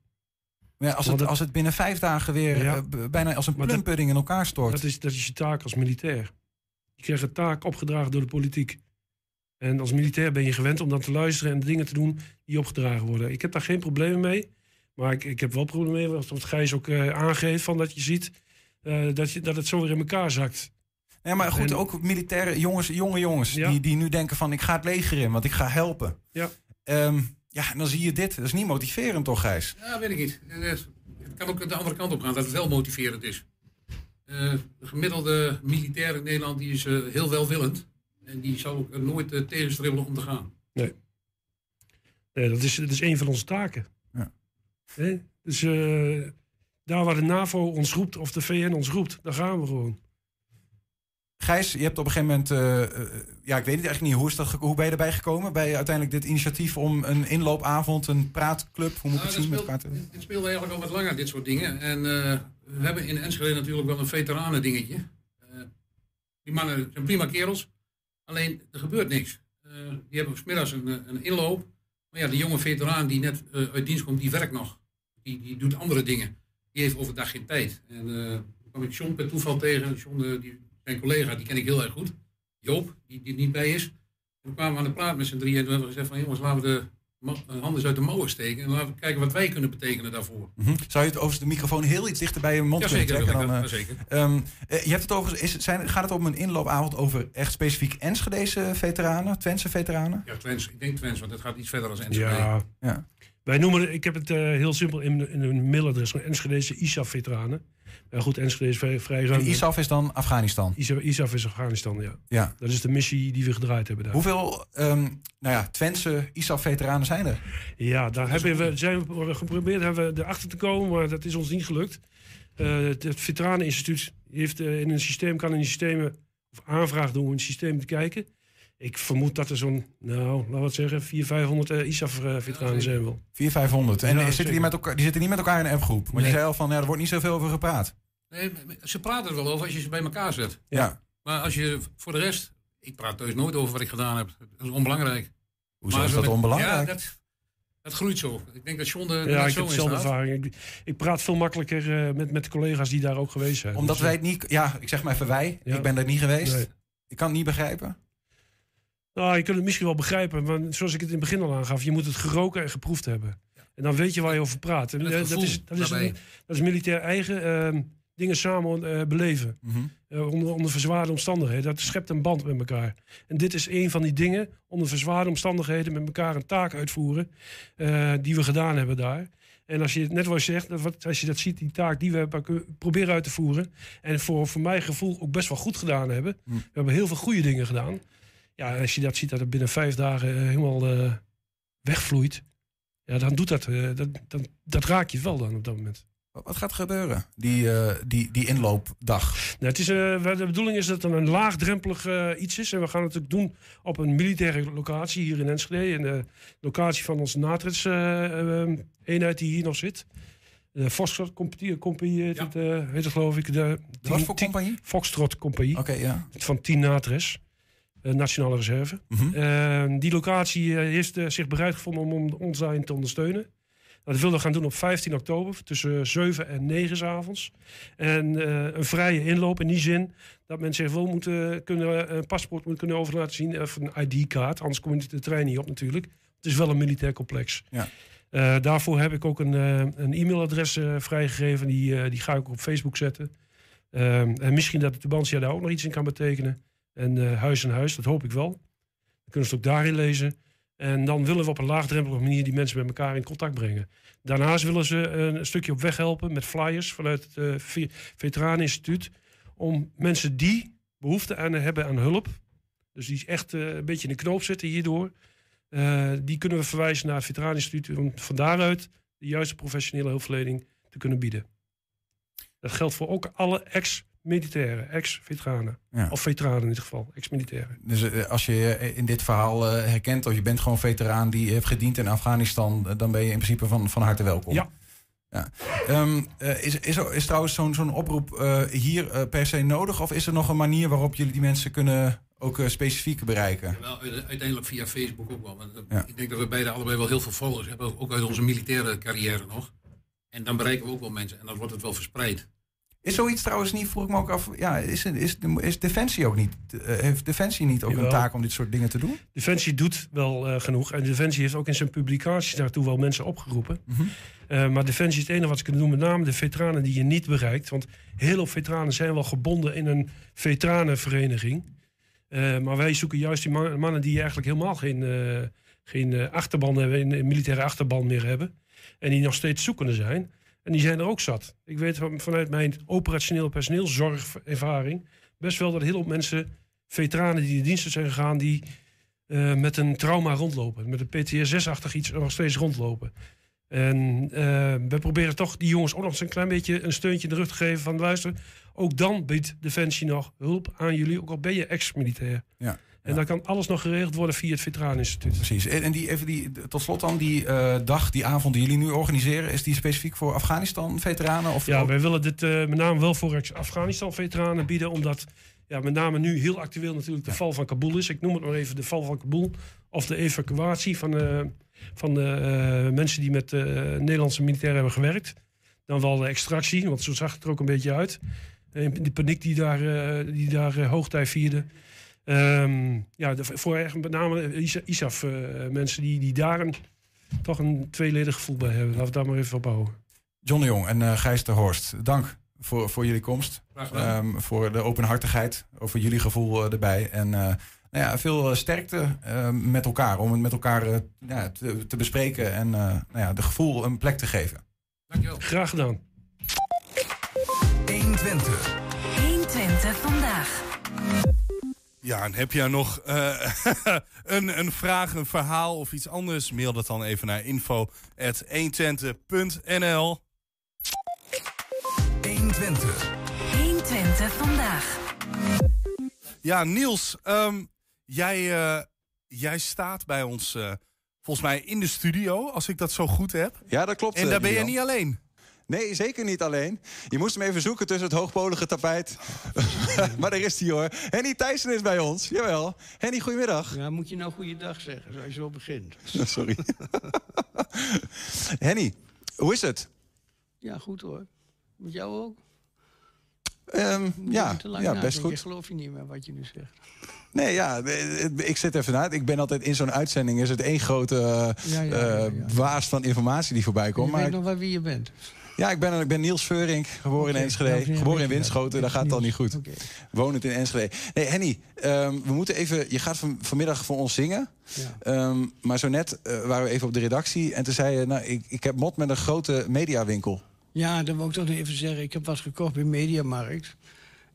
Maar ja, als, het, als het binnen vijf dagen weer ja. uh, bijna als een plumpudding in elkaar stort. Dat is, dat is je taak als militair. Je krijgt een taak opgedragen door de politiek. En als militair ben je gewend om dan te luisteren en dingen te doen die opgedragen worden. Ik heb daar geen problemen mee. Maar ik, ik heb wel problemen mee, wat Gijs ook uh, aangeeft, van dat je ziet uh, dat, je, dat het zo weer in elkaar zakt. Ja, maar goed, ook militaire jongens, jonge jongens die, die nu denken van ik ga het leger in, want ik ga helpen. Ja. Um, ja, en dan zie je dit. Dat is niet motiverend toch, Gijs? Ja, weet ik niet. Het kan ook de andere kant op gaan, dat het wel motiverend is. Uh, de gemiddelde militair in Nederland die is uh, heel welwillend. En die zou ook nooit uh, tegenstribbelen om te gaan. Nee. Nee, dat is, dat is een van onze taken. Ja. Nee? Dus daar waar de NAVO ons roept of de VN ons roept, daar gaan we gewoon. Gijs, je hebt op een gegeven moment, uh, uh, ja, ik weet het eigenlijk niet, hoe, is dat, hoe ben je erbij gekomen? Bij uiteindelijk dit initiatief om een inloopavond, een praatclub, hoe moet ik nou, het zien? Speelt, met het speelde eigenlijk al wat langer, dit soort dingen. En uh, we hebben in Enschede natuurlijk wel een veteranen dingetje. die mannen zijn prima kerels, alleen er gebeurt niks. die hebben smiddags een, een inloop. Maar ja, de jonge veteraan die net uit dienst komt, die werkt nog. Die, die doet andere dingen. Die heeft overdag geen tijd. En dan kwam ik John per toeval tegen. John, die mijn collega, die ken ik heel erg goed. Joop, die, die niet bij is. En we kwamen aan de praat met z'n drieën en toen hebben we gezegd van jongens, laten we de eh, handen uit de mouwen steken en laten we kijken wat wij kunnen betekenen daarvoor. Mm -hmm. Zou je het over de microfoon heel iets dichter bij je mond ja, kunnen trekken? Dan, uh, zeker. Um, je hebt het over, is, zijn, gaat het om een inloopavond over echt specifiek Enschedeze veteranen, Twentse veteranen? Ja, Twents, ik denk Twents, want het gaat iets verder als Enschede. Ja. ja. Wij noemen, ik heb het heel simpel in, in een mailadres, Enschedeze ISAF-veteranen. Ja, goed, Enschede is vrij, vrij ruim. En ISAF is dan Afghanistan? ISAF, is Afghanistan, ja. ja. Dat is de missie die we gedraaid hebben daar. Hoeveel um, nou ja, Twentse ISAF-veteranen zijn er? Ja, daar hebben we, zijn we geprobeerd hebben we erachter te komen, maar dat is ons niet gelukt. Uh, het Veteraneninstituut heeft uh, in een systeem, kan in systemen, of aanvraag doen om in een systeem te kijken. Ik vermoed dat er zo'n, nou, laten we zeggen, 400, 500 uh, ISAF-veteranen zijn wel. 400, 500. En zitten die, met elkaar, die zitten niet met elkaar in een appgroep? Want je zei al van, ja, er wordt niet zoveel over gepraat. Nee, ze praten er wel over als je ze bij elkaar zet. Ja. Maar als je voor de rest... Ik praat dus nooit over wat ik gedaan heb. Dat is onbelangrijk. Hoezo is dat onbelangrijk? Ja, dat, dat groeit zo. Ik denk dat John de, ja, ik heb dezelfde ervaring. Ik, ik, praat veel makkelijker uh, met, met collega's die daar ook geweest zijn. Omdat dus, wij het niet... Ja, ik zeg maar even wij. Ja. Ik ben daar niet geweest. Nee. Ik kan het niet begrijpen. Nou, je kunt het misschien wel begrijpen, maar zoals ik het in het begin al aangaf, je moet het geroken en geproefd hebben. En dan weet je waar je over praat. En, dat, is, dat, is, dat is militair eigen. Uh, dingen samen uh, beleven. Mm onder, onder verzwaarde omstandigheden. Dat schept een band met elkaar. En dit is een van die dingen. Onder verzwaarde omstandigheden met elkaar een taak uitvoeren. Uh, die we gedaan hebben daar. En als je net wat je zegt, als je dat ziet, die taak die we proberen uit te voeren. En voor, voor mijn gevoel ook best wel goed gedaan hebben. Mhm. We hebben heel veel goede dingen gedaan. Ja, als je dat ziet dat het binnen vijf dagen helemaal wegvloeit. Ja, dan doet dat, dat, dan, dat raak je wel dan op dat moment. Wat gaat gebeuren, die, uh, die, die inloopdag? Nou, het is, uh, de bedoeling is dat het een laagdrempelig uh, iets is. En we gaan het ook doen op een militaire locatie hier in Enschede. In de locatie van onze NATRIS-eenheid die hier nog zit. De Foxtrot Compagnie, compagnie heet, het, heet het geloof ik. De, de Wat voor compagnie? Foxtrot Compagnie. Oké, okay, ja. Van 10 NATRIS. Nationale Reserve. Mm -hmm. die locatie heeft zich bereid gevonden om ons daarin te ondersteunen. Dat wilden we gaan doen op 15 oktober tussen 7 en 9 s avonds. En uh, een vrije inloop in die zin dat mensen zich wel moeten kunnen, een paspoort moeten kunnen over laten zien. Of een ID-kaart, anders kom je de trein niet op natuurlijk. Het is wel een militair complex. Ja. Uh, daarvoor heb ik ook een, uh, een e-mailadres vrijgegeven. Die, die ga ik op Facebook zetten. en misschien dat de Tubantia daar ook nog iets in kan betekenen. En huis en huis, dat hoop ik wel. Dan kunnen ze het ook daarin lezen. En dan willen we op een laagdrempelige manier die mensen met elkaar in contact brengen. Daarnaast willen ze een stukje op weg helpen met flyers vanuit het uh, Veteraneninstituut. Om mensen die behoefte aan hebben aan hulp, dus die echt uh, een beetje in de knoop zitten hierdoor, die kunnen we verwijzen naar het Veteraneninstituut om van daaruit de juiste professionele hulpverlening te kunnen bieden. Dat geldt voor ook alle ex militairen, ex-veteranen. Of veteranen in dit geval, ex-militairen. Dus uh, als je je in dit verhaal uh, herkent, of je bent gewoon veteraan die heeft gediend in Afghanistan, uh, dan ben je in principe van, van harte welkom. Ja. ja. Um, is, is, er, is trouwens zo'n zo'n oproep hier per se nodig? Of is er nog een manier waarop jullie die mensen kunnen ook specifiek bereiken? wel, uiteindelijk via Facebook ook wel. Want, ja. Ik denk dat we beide allebei wel heel veel followers hebben, ook uit onze militaire carrière nog. En dan bereiken we ook wel mensen en dan wordt het wel verspreid. Is zoiets trouwens niet, vroeg ik me ook af, ja, is, is, is Defensie ook niet, uh, heeft Defensie niet ook een taak om dit soort dingen te doen? Defensie doet wel uh, genoeg. En Defensie heeft ook in zijn publicaties daartoe wel mensen opgeroepen. Mm -hmm. uh, maar Defensie is het enige wat ze kunnen doen, met name de veteranen die je niet bereikt. Want heel veel veteranen zijn wel gebonden in een veteranenvereniging. maar wij zoeken juist die man, mannen die eigenlijk helemaal geen, geen achterban hebben, een militaire achterban meer hebben. En die nog steeds zoekende zijn. En die zijn er ook zat. Ik weet vanuit mijn operationeel personeelzorgervaring best wel dat heel veel mensen, veteranen die de diensten zijn gegaan, die uh, met een trauma rondlopen. Met een PTSS-achtig iets nog steeds rondlopen. En uh, we proberen toch die jongens ook nog eens een klein beetje een steuntje in de rug te geven van luister, ook dan biedt Defensie nog hulp aan jullie, ook al ben je ex-militair. Ja. En dan kan alles nog geregeld worden via het Veteraneninstituut. Precies. En die, even die, tot slot dan, die uh, dag, die avond die jullie nu organiseren... is die specifiek voor Afghanistan-veteranen? Of ja, wij willen dit uh, met name wel voor Afghanistan-veteranen bieden... omdat ja, met name nu heel actueel natuurlijk de val van Kabul is. Ik noem het maar even de val van Kabul. Of de evacuatie van, uh, van de mensen die met Nederlandse militairen hebben gewerkt. Dan wel de extractie, want zo zag het er ook een beetje uit. die paniek die daar, die daar hoogtij vierde... Um, ja, de, voor met name ISAF uh, mensen die, die daar een, toch een tweeledig gevoel bij hebben. Laten we daar maar even op houden. John de Jong en uh, Gijs de Horst, dank voor, voor jullie komst. Um, voor de openhartigheid, over jullie gevoel uh, erbij. En nou ja, veel sterkte met elkaar. Om het met elkaar ja, te, te, bespreken en nou ja, de gevoel een plek te geven. Dankjewel. Graag gedaan. 120. 120 vandaag. Ja, en heb jij nog uh, [laughs] een, een vraag, een verhaal of iets anders? Mail dat dan even naar info.120.nl 120. 120 vandaag. Ja, Niels, um, jij, uh, jij staat bij ons uh, volgens mij in de studio, als ik dat zo goed heb. Ja, dat klopt. En daar ben je niet alleen. Nee, zeker niet alleen. Je moest hem even zoeken tussen het hoogpolige tapijt. [laughs] maar daar is hij hoor. Henny Thijssen is bij ons. Jawel. Henny, goedemiddag. Ja, moet je nou goeiedag zeggen, zoals je zo begint. [laughs] Sorry. [laughs] Henny, hoe is het? Ja, goed hoor. Met jou ook? Um, ja, ja best goed. Ik geloof je niet meer wat je nu zegt. Nee, ja, ik zit even na. Ik ben altijd in zo'n uitzending. Is het één grote uh, waas van informatie die voorbij komt. Je maar weet nog wel wie je bent. Ja, ik ben, ik ben Niels Veurink, geboren in Enschede. geboren in Winschoten, daar gaat het al niet goed. Okay. Wonend in Enschede. Nee, Henny, ehm, we moeten even... Je gaat van, vanmiddag voor ons zingen. Ja. Ehm, maar zo net uh, waren we even op de redactie. En toen zei je, nou, ik, ik heb mot met een grote mediawinkel. Ja, dat wil ik toch nog even zeggen. Ik heb wat gekocht bij Mediamarkt.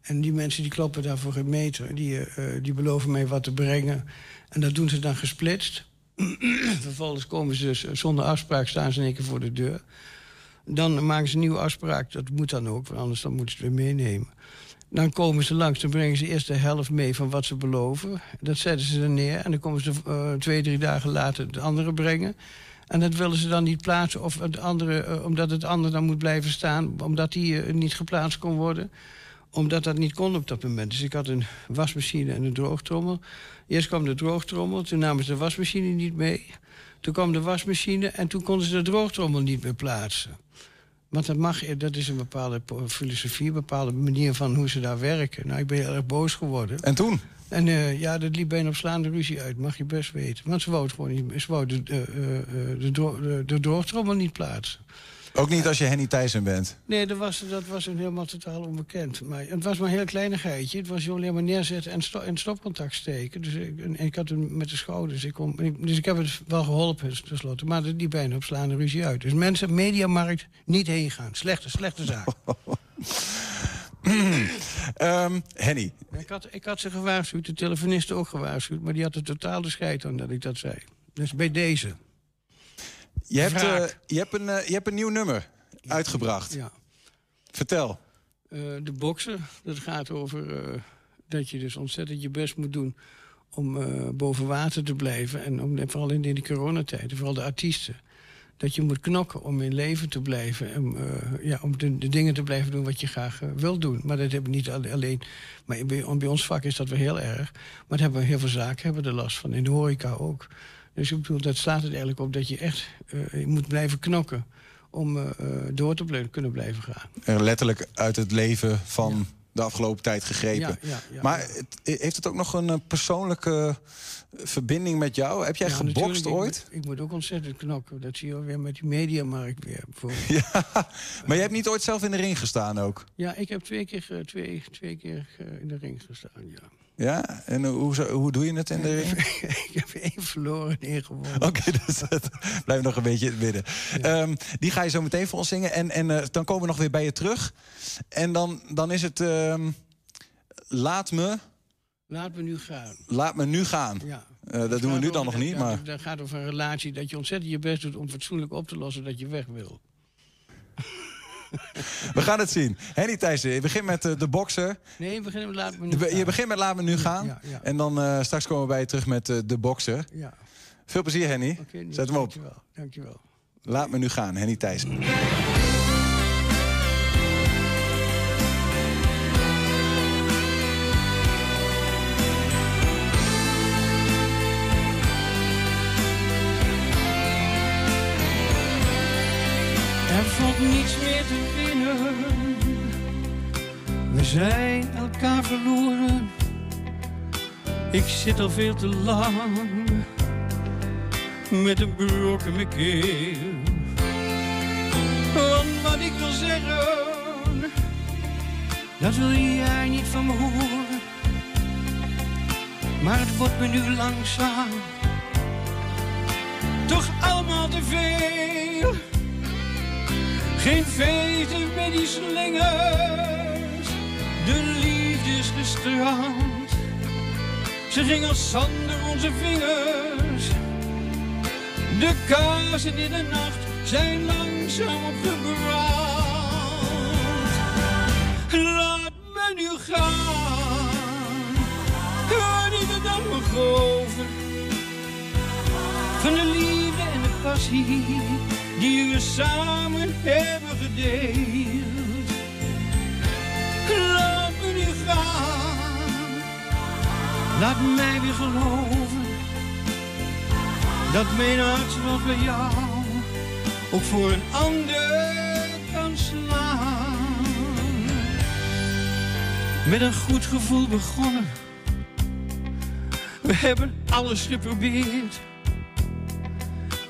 En die mensen die kloppen daarvoor geen meter. Die, uh, die beloven mij wat te brengen. En dat doen ze dan gesplitst. [clears throat] Vervolgens komen ze dus zonder afspraak, staan ze in één keer voor de deur. Dan maken ze een nieuwe afspraak. Dat moet dan ook, want anders dan moeten ze het weer meenemen. Dan komen ze langs, dan brengen ze eerst de helft mee van wat ze beloven. Dat zetten ze er neer en dan komen ze uh, twee, drie dagen later het andere brengen. En dat willen ze dan niet plaatsen, of het andere, uh, omdat het andere dan moet blijven staan... omdat die uh, niet geplaatst kon worden omdat dat niet kon op dat moment. Dus ik had een wasmachine en een droogtrommel. Eerst kwam de droogtrommel, toen namen ze de wasmachine niet mee. Toen kwam de wasmachine en toen konden ze de droogtrommel niet meer plaatsen. Want dat, mag, dat is een bepaalde filosofie, een bepaalde manier van hoe ze daar werken. Nou, ik ben heel erg boos geworden. En toen? En uh, ja, dat liep bijna op slaande ruzie uit, mag je best weten. Want ze wou gewoon niet, ze wou de, uh, uh, de, de, de droogtrommel niet plaatsen. Ook niet als je Henny Thijssen bent? Nee, dat was, dat was een helemaal totaal onbekend. Maar het was maar een heel kleinigheidje. Het was alleen maar neerzetten en, sto en stopcontact steken. Dus ik, en ik had hem met de schouders. Ik kon, dus ik heb het wel geholpen tenslotte. Maar die bijna op slaande ruzie uit. Dus mensen, mediamarkt, niet heen gaan. Slechte, slechte zaak. um, [laughs] Henny. Ik had, ik had ze gewaarschuwd, de telefonisten ook gewaarschuwd. Maar die had er totaal de scheid aan dat ik dat zei. Dus bij deze. Je hebt, uh, je, hebt een, uh, je hebt een nieuw nummer uitgebracht. Ja. Vertel. Uh, de boksen, dat gaat over dat je dus ontzettend je best moet doen... om boven water te blijven. En om, vooral in de coronatijd, vooral de artiesten. Dat je moet knokken om in leven te blijven. En, ja, om de, de, dingen te blijven doen wat je graag wil doen. Maar dat hebben we niet alleen... Maar bij, bij ons vak is dat wel heel erg. Maar dat hebben we heel veel zaken hebben er last van. In de horeca ook. Dus ik bedoel, dat slaat het eigenlijk op dat je echt uh, moet blijven knokken om uh, door te kunnen blijven gaan. En letterlijk uit het leven van ja. de afgelopen tijd gegrepen. Ja, ja, maar het, heeft het ook nog een persoonlijke verbinding met jou? Heb jij gebokst ooit? Ik moet, ik moet, ook ontzettend knokken. Dat zie je weer met die mediamarkt weer. [laughs] ja, maar je hebt niet ooit zelf in de ring gestaan ook? Ja, ik heb twee keer, twee, twee keer in de ring gestaan, ja. Ja, en hoe, hoe doe je het in de ring? [laughs] ik heb één verloren en één gewonnen. Oké, okay, [laughs] dus dat blijft nog een beetje in het midden. Ja. Um, die ga je zo meteen voor ons zingen. En, en uh, dan komen we nog weer bij je terug. En dan, dan is het... Um, laat me... Laat me nu gaan. Laat me nu gaan. Ja. Uh, dat doen we nu dan nog niet, maar... Dat gaat over een relatie dat je ontzettend je best doet... om fatsoenlijk op te lossen dat je weg wil. We gaan het zien. Henny Thijssen, je begint met uh, de bokser. Nee, je begint met Laat me nu gaan. Je begint met Laat me nu gaan. Ja, ja. En dan uh, straks komen we bij je terug met uh, de bokser. Ja. Veel plezier, Henny. Okay, Zet hem op. Dankjewel. Dankjewel. Laat me nu gaan, Henny Thijssen. Niets meer te winnen. We zijn elkaar verloren. Ik zit al veel te lang met een brok in mijn keel. Want wat ik wil zeggen, dat wil jij niet van me horen. Maar het wordt me nu langzaam toch allemaal te veel. Geen feesten met die slingers, de liefde is gestrand. Ze ging als zand door onze vingers. De kaarsen in de nacht zijn langzaam opgebrand. Laat me nu gaan, niet het dan over. Van de liefde en de passie die we samen hebben gedeeld. Me nu gaan, laat mij weer geloven dat mijn hart zoals bij jou ook voor een ander kan slaan. Met een goed gevoel begonnen, we hebben alles geprobeerd.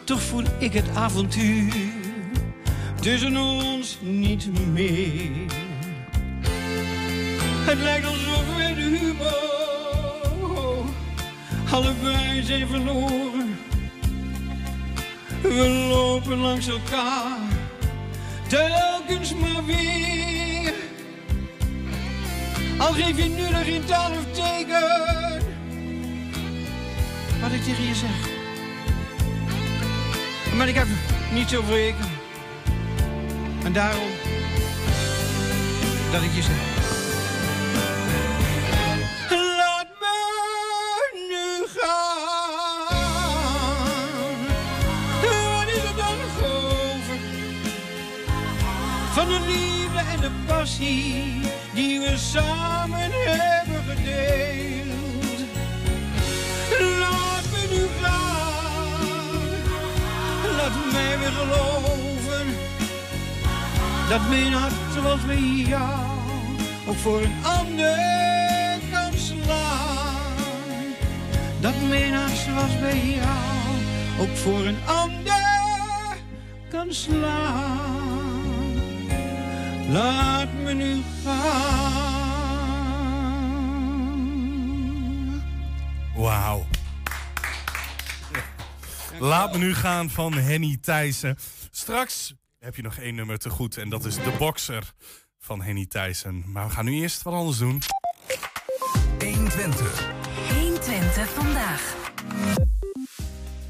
Toch voel ik het avontuur tussen ons niet meer. Het lijkt alsof we de humor allebei zijn verloren. We lopen langs elkaar, telkens maar weer. Al geef je nu nog geen taal of teken, wat ik tegen je zeg. Maar ik heb niet zoveel weken. En daarom dat ik je zeg. Laat me nu gaan. Wat is er dan over? Van de liefde en de passie die we samen hebben gedeeld. Geloven dat mijn hart zoals bij jou ook voor een ander kan slaan. Dat mijn hart zoals bij jou ook voor een ander kan slaan. Laat me nu gaan. Wauw. Laat me nu gaan van Henny Thijssen. Straks heb je nog één nummer te goed en dat is De Boxer van Henny Thijssen. Maar we gaan nu eerst wat anders doen. 120. 120 vandaag.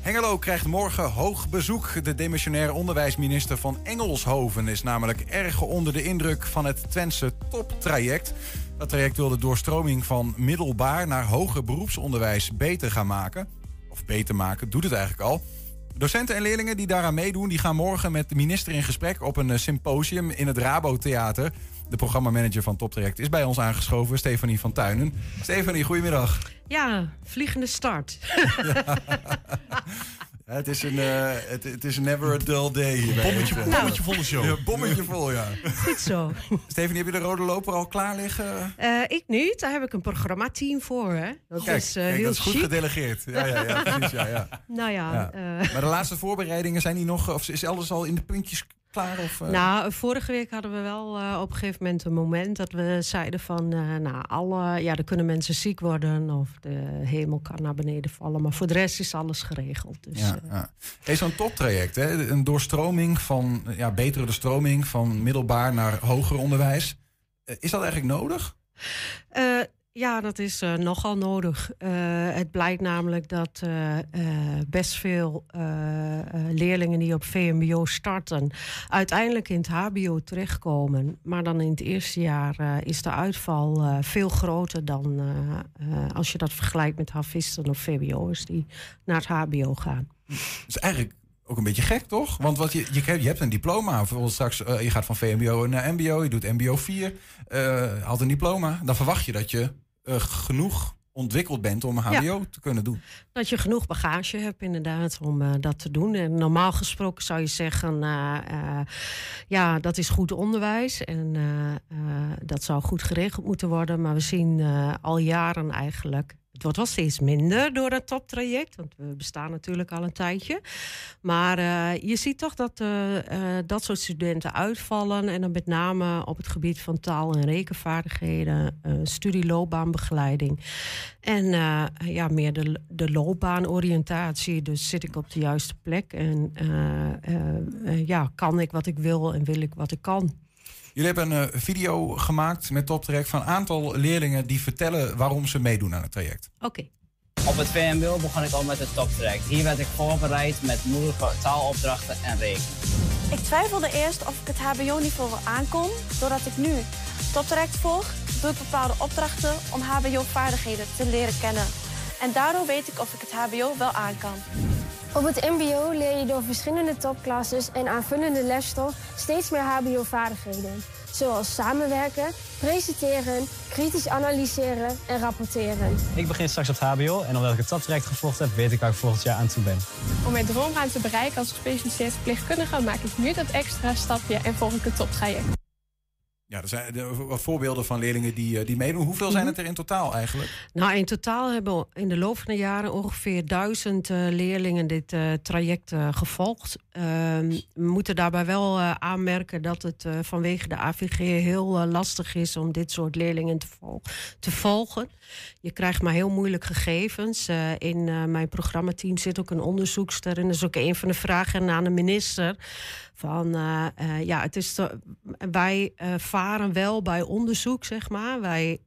Hengelo krijgt morgen hoog bezoek. De demissionaire onderwijsminister van Engelshoven is namelijk erg onder de indruk van het Twentse toptraject. Dat traject wil de doorstroming van middelbaar naar hoger beroepsonderwijs beter gaan maken. Of beter maken, doet het eigenlijk al. Docenten en leerlingen die daaraan meedoen, die gaan morgen met de minister in gesprek op een eh, symposium in het Rabo Theater. De programmamanager van Toptraject is bij ons aangeschoven, Stefanie van Tuinen. Stefanie, goedemiddag. Ja, vliegende start. Ja, [laughs] [laughs] het, is een, eh, het, het is never a dull day. hier Bommetje, eh. bommetje volle show. Ja, bommetje vol, ja. Goed zo. Stefanie, heb je de rode loper al klaar liggen? Eh, ik niet, daar heb ik een programmateam voor. Hè. Dat Kijk, is eh, kijk, heel dat is goed chic. gedelegeerd. Ja, ja, ja, precies, ja, ja. Nou ja, Ja. eh, Maar de laatste voorbereidingen zijn die nog, of is alles al in de puntjes klaar? Of, eh? nou, vorige week hadden we wel eh, op een gegeven moment een moment dat we zeiden van, eh, nou, alle, ja, er kunnen mensen ziek worden of de hemel kan naar beneden vallen, maar voor de rest is alles geregeld. Dus, ja, ja. Hey, Zo'n toptraject, hè? een doorstroming van, ja, betere stroming van middelbaar naar hoger onderwijs. Is dat eigenlijk nodig? Ja, dat is eh, nogal nodig. Eh, het blijkt namelijk dat eh, best veel leerlingen die op VMBO starten, uiteindelijk in het HBO terechtkomen. Maar dan in het eerste jaar is de uitval veel groter dan als je dat vergelijkt met havisten of VWO'ers die naar het HBO gaan. Dat is eigenlijk ook een beetje gek, toch? Want wat je, je, hebt- je hebt een diploma. Bijvoorbeeld straks, je gaat van VMBO naar MBO, je doet MBO 4, eh haalt een diploma. Dan verwacht je dat je eh, genoeg ontwikkeld bent om Ja. HBO te kunnen doen. Dat je genoeg bagage hebt, inderdaad, om eh, dat te doen. En normaal gesproken zou je zeggen: eh, ja, dat is goed onderwijs. En dat zou goed geregeld moeten worden. Maar we zien al jaren eigenlijk Het wordt wel steeds minder door het toptraject, want we bestaan natuurlijk al een tijdje. Maar uh, je ziet toch dat uh, uh, dat soort studenten uitvallen. En dan met name op het gebied van taal- en rekenvaardigheden, studieloopbaanbegeleiding. En ja, meer de, de loopbaanoriëntatie. Dus zit ik op de juiste plek en ja, kan ik wat ik wil en wil ik wat ik kan. Jullie hebben een uh, video gemaakt met TopTrack van een aantal leerlingen die vertellen waarom ze meedoen aan het traject. Oké. Okay. Op het VMBO begon ik al met het TopTrack. Hier werd ik voorbereid met moeilijke taalopdrachten en rekenen. Ik twijfelde eerst of ik het HBO-niveau wel aankon. Doordat ik nu TopTrack volg, doe ik bepaalde opdrachten om HBO-vaardigheden te leren kennen. En daardoor weet ik of ik het HBO wel aan kan. Op het MBO leer je door verschillende topklasses en aanvullende lesstof steeds meer HBO-vaardigheden. Zoals samenwerken, presenteren, kritisch analyseren en rapporteren. Ik begin straks op het HBO en omdat ik het toptraject gevolgd heb, weet ik waar ik volgend jaar aan toe ben. Om mijn droomruimte te bereiken als gespecialiseerd verpleegkundige maak ik nu dat extra stapje en volg ik het toptraject. Ja, er zijn wat voorbeelden van leerlingen die, eh, die meedoen. Hoeveel zijn mhm. het er in totaal eigenlijk? Nou, in totaal hebben in de loop van de jaren ongeveer duizend uh, leerlingen dit uh, traject gevolgd. Ehm, we moeten daarbij wel aanmerken dat het vanwege de AVG heel lastig is om dit soort leerlingen te, vol te, volgen. Je krijgt maar heel moeilijk gegevens. in mijn programmateam zit ook een onderzoekster en dat is ook een van de vragen aan de minister. Van ja, het is wij varen wel bij onderzoek, zeg maar. Wij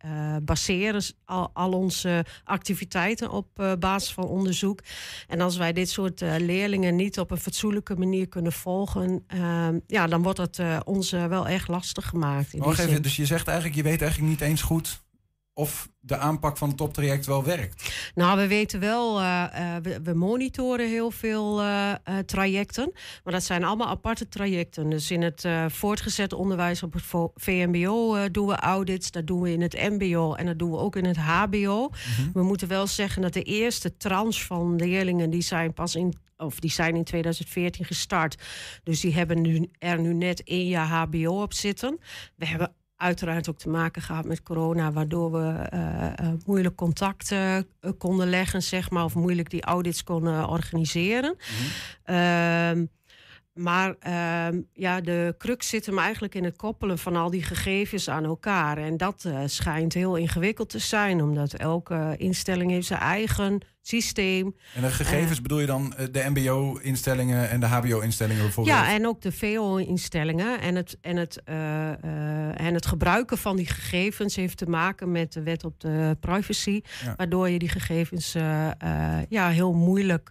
baseren al, al, onze activiteiten op basis van onderzoek. En als wij dit soort leerlingen niet op een fatsoenlijke manier kunnen volgen, ehm, ja, dan wordt het ons wel erg lastig gemaakt. Wacht even, dus je zegt eigenlijk, je weet eigenlijk niet eens goed of de aanpak van het toptraject wel werkt? Nou, we weten wel, uh, we, we, monitoren heel veel uh, trajecten. Maar dat zijn allemaal aparte trajecten. Dus in het voortgezet onderwijs op het VMBO doen we audits. Dat doen we in het MBO en dat doen we ook in het HBO. Mhm. We moeten wel zeggen dat de eerste tranche van leerlingen... die zijn pas in of die zijn in 2014 gestart. Dus die hebben nu, er nu net één jaar HBO op zitten. We hebben uiteraard ook te maken gehad met corona, waardoor we uh, moeilijk contact uh, konden leggen, zeg maar, of moeilijk die audits konden organiseren. Mm maar uh, ja, de crux zit hem eigenlijk in het koppelen van al die gegevens aan elkaar. En dat uh, schijnt heel ingewikkeld te zijn, omdat elke instelling heeft zijn eigen systeem. En de gegevens bedoel je dan eh, de MBO-instellingen en de HBO-instellingen bijvoorbeeld? Ja, en ook de VO-instellingen. En het, en, het, uh, uh, en het gebruiken van die gegevens heeft te maken met de wet op de privacy. Ja. Waardoor je die gegevens ja, heel moeilijk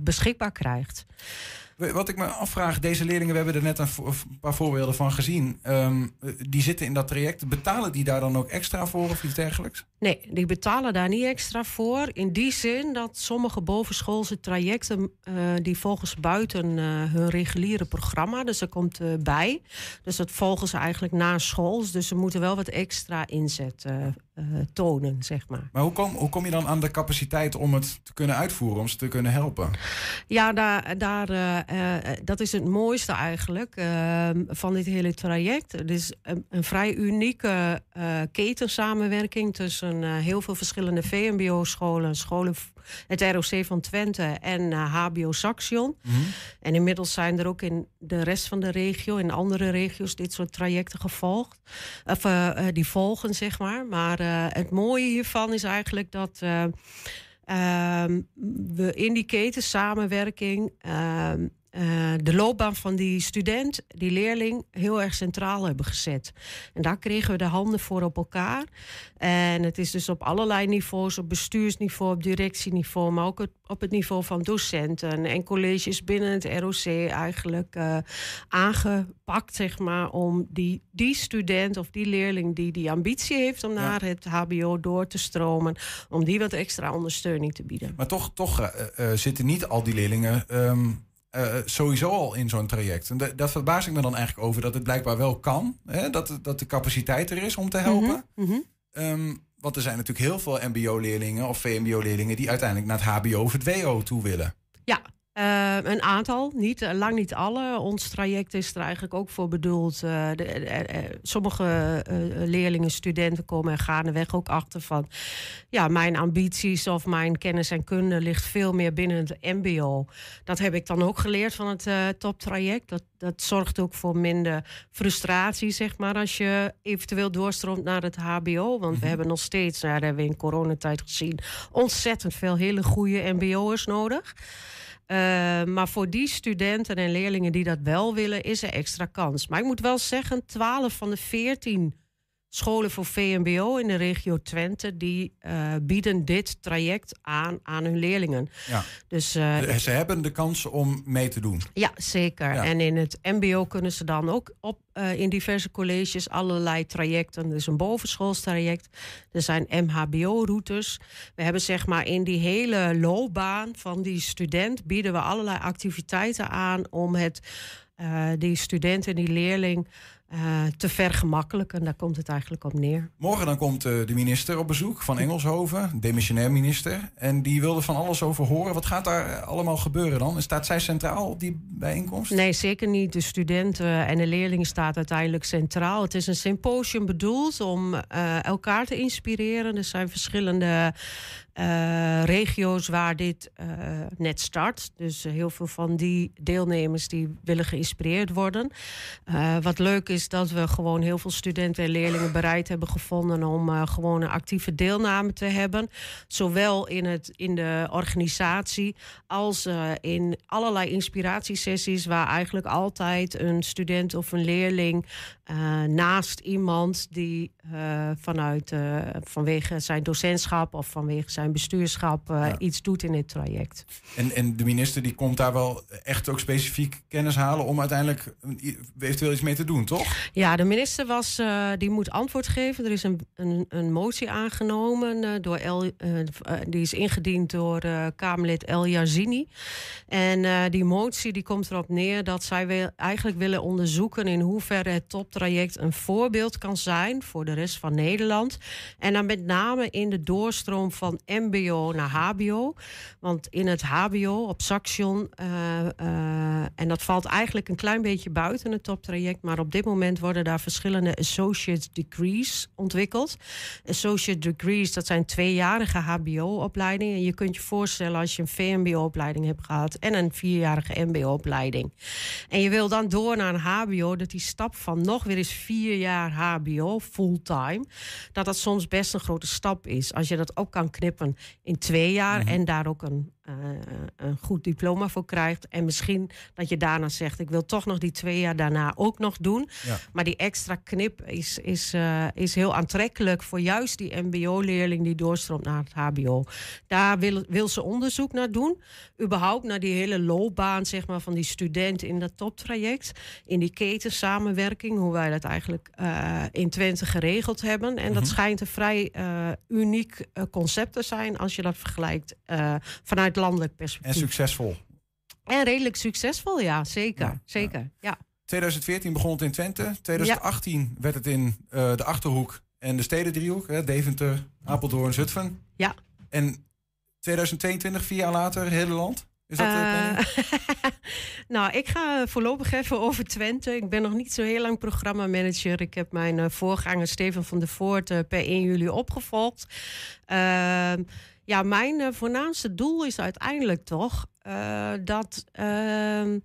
beschikbaar krijgt. Wat ik me afvraag, deze leerlingen, we hebben er net een, paar voorbeelden van gezien. Um, die zitten in dat traject. Betalen die daar dan ook extra voor of iets dergelijks? Nee, die betalen daar niet extra voor. In die zin dat sommige bovenschoolse trajecten, uh, die volgens buiten uh, hun reguliere programma, dus er komt uh, bij. Dus dat volgen ze eigenlijk na school. Dus ze moeten wel wat extra inzet tonen, zeg maar. Maar hoe kom, hoe kom je dan aan de capaciteit om het te kunnen uitvoeren, om ze te kunnen helpen? Ja, daar, daar uh, dat is het mooiste eigenlijk uh, van dit hele traject. Het is een, een vrij unieke ketensamenwerking tussen heel veel verschillende VMBO-scholen, scholen, het ROC van Twente en HBO Saxion. Mm -hmm. En inmiddels zijn er ook in de rest van de regio, in andere regio's, dit soort trajecten gevolgd. Of die volgen, zeg maar. Maar het mooie hiervan is eigenlijk dat. Uh, we in die ketensamenwerking uh, uh, de loopbaan van die student, die leerling, heel erg centraal hebben gezet. En daar kregen we de handen voor op elkaar. En het is dus op allerlei niveaus, op bestuursniveau, op directieniveau, maar ook op het niveau van docenten en colleges binnen het ROC eigenlijk uh, aangepakt, zeg maar, om die, die student of die leerling die die ambitie heeft om ja. naar het HBO door te stromen, om die wat extra ondersteuning te bieden. Maar toch, toch uh, zitten niet al die leerlingen. Um uh, sowieso al in zo'n traject. En dat verbaas ik me dan eigenlijk over dat het blijkbaar wel kan. Hè? Dat, dat de capaciteit er is om te helpen. Mm -hmm. um, want er zijn natuurlijk heel veel MBO-leerlingen of VMBO-leerlingen die uiteindelijk naar het HBO of het WO toe willen. Ja, Uh, een aantal, niet, uh, lang niet alle. Ons traject is er eigenlijk ook voor bedoeld. Uh, de, sommige leerlingen, studenten komen er gaandeweg ook achter van... ja, mijn ambities of mijn kennis en kunde ligt veel meer binnen het mbo. Dat heb ik dan ook geleerd van het toptraject. Dat, dat zorgt ook voor minder frustratie, zeg maar... als je eventueel doorstroomt naar het hbo. Want we Mhm. hebben nog steeds, nou, dat hebben we in coronatijd gezien... ontzettend veel hele goede mbo'ers nodig... Uh, maar voor die studenten en leerlingen die dat wel willen, is er extra kans. Maar ik moet wel zeggen, 12 van de 14 scholen voor VMBO in de regio Twente, die uh, bieden dit traject aan aan hun leerlingen. Ja. Dus, uh, De- Ze hebben de kans om mee te doen. ja, zeker. Ja. En in het MBO kunnen ze dan ook op eh, in diverse colleges allerlei trajecten. Er is een bovenschoolstraject, er zijn MHBO-routes. We hebben zeg maar in die hele loopbaan van die student bieden we allerlei activiteiten aan om het eh, die student en die leerling eh, te vergemakkelijken. Daar komt het eigenlijk op neer. Morgen dan komt eh, de minister op bezoek van Engelshoven, demissionair minister. En die wilde van alles over horen. Wat gaat daar eh, allemaal gebeuren dan? Staat zij centraal op die bijeenkomst? Nee, zeker niet. De studenten en de leerlingen staat uiteindelijk centraal. Het is een symposium bedoeld om elkaar te inspireren. Er zijn verschillende eh, regio's waar dit eh, net start. Dus eh, heel veel van die deelnemers die willen geïnspireerd worden. Wat leuk is dat we gewoon heel veel studenten en leerlingen bereid hebben gevonden om gewoon een actieve deelname te hebben. Zowel in, het, in de organisatie als in allerlei inspiratiesessies waar eigenlijk altijd een student of een leerling naast iemand die vanuit vanwege zijn docentschap of vanwege zijn bestuurschap eh, iets doet in dit traject. En, en de minister die komt daar wel echt ook specifiek kennis halen om uiteindelijk eventueel iets mee te doen, toch? Ja, de minister was, eh, die moet antwoord geven. Er is een, een, een motie aangenomen, eh, door El, die is ingediend door Kamerlid El Yazini. En die motie die komt erop neer dat zij wil, eigenlijk willen onderzoeken in hoeverre het toptraject een voorbeeld kan zijn voor de rest van Nederland. En dan met name in de doorstroom van MBO naar HBO. Want in het HBO op Saxion, eh, eh, en dat valt eigenlijk een klein beetje buiten het toptraject, maar op dit moment worden daar verschillende associate degrees ontwikkeld. Associate degrees, dat zijn tweejarige HBO-opleidingen. En je kunt je voorstellen als je een VMBO-opleiding hebt gehad en een vierjarige MBO-opleiding. En je wil dan door naar een HBO, dat die stap van nog weer eens vier jaar HBO fulltime, dat dat soms best een grote stap is. Als je dat ook kan knippen in twee jaar Mhm. en daar ook een, een goed diploma voor krijgt. En misschien dat je daarna zegt, ik wil toch nog die twee jaar daarna ook nog doen. Ja. Maar die extra knip is, is, eh, is heel aantrekkelijk voor juist die MBO-leerling die doorstroomt naar het HBO. Daar wil, wil ze onderzoek naar doen. Überhaupt naar die hele loopbaan zeg maar, van die student in dat toptraject. In die ketensamenwerking, hoe wij dat eigenlijk eh, in Twente geregeld hebben. En dat Mhm. schijnt een vrij eh, uniek eh, concept te zijn als je dat vergelijkt eh, vanuit landelijk perspectief. En succesvol. En redelijk succesvol, ja, zeker. Ja, zeker, ja. 2014 begon het in Twente. 2018 werd het in eh, de Achterhoek en de Stedendriehoek. Hè, Deventer, Apeldoorn, Zutphen. Ja. En 2022, vier jaar later, hele land? Is dat? Eh, [laughs] nou, ik ga voorlopig even over Twente. Ik ben nog niet zo heel lang programmamanager. Ik heb mijn voorganger Steven van der Voort per 1 juli opgevolgd. Ehm, ja, mijn eh, voornaamste doel is uiteindelijk toch eh, dat ehm,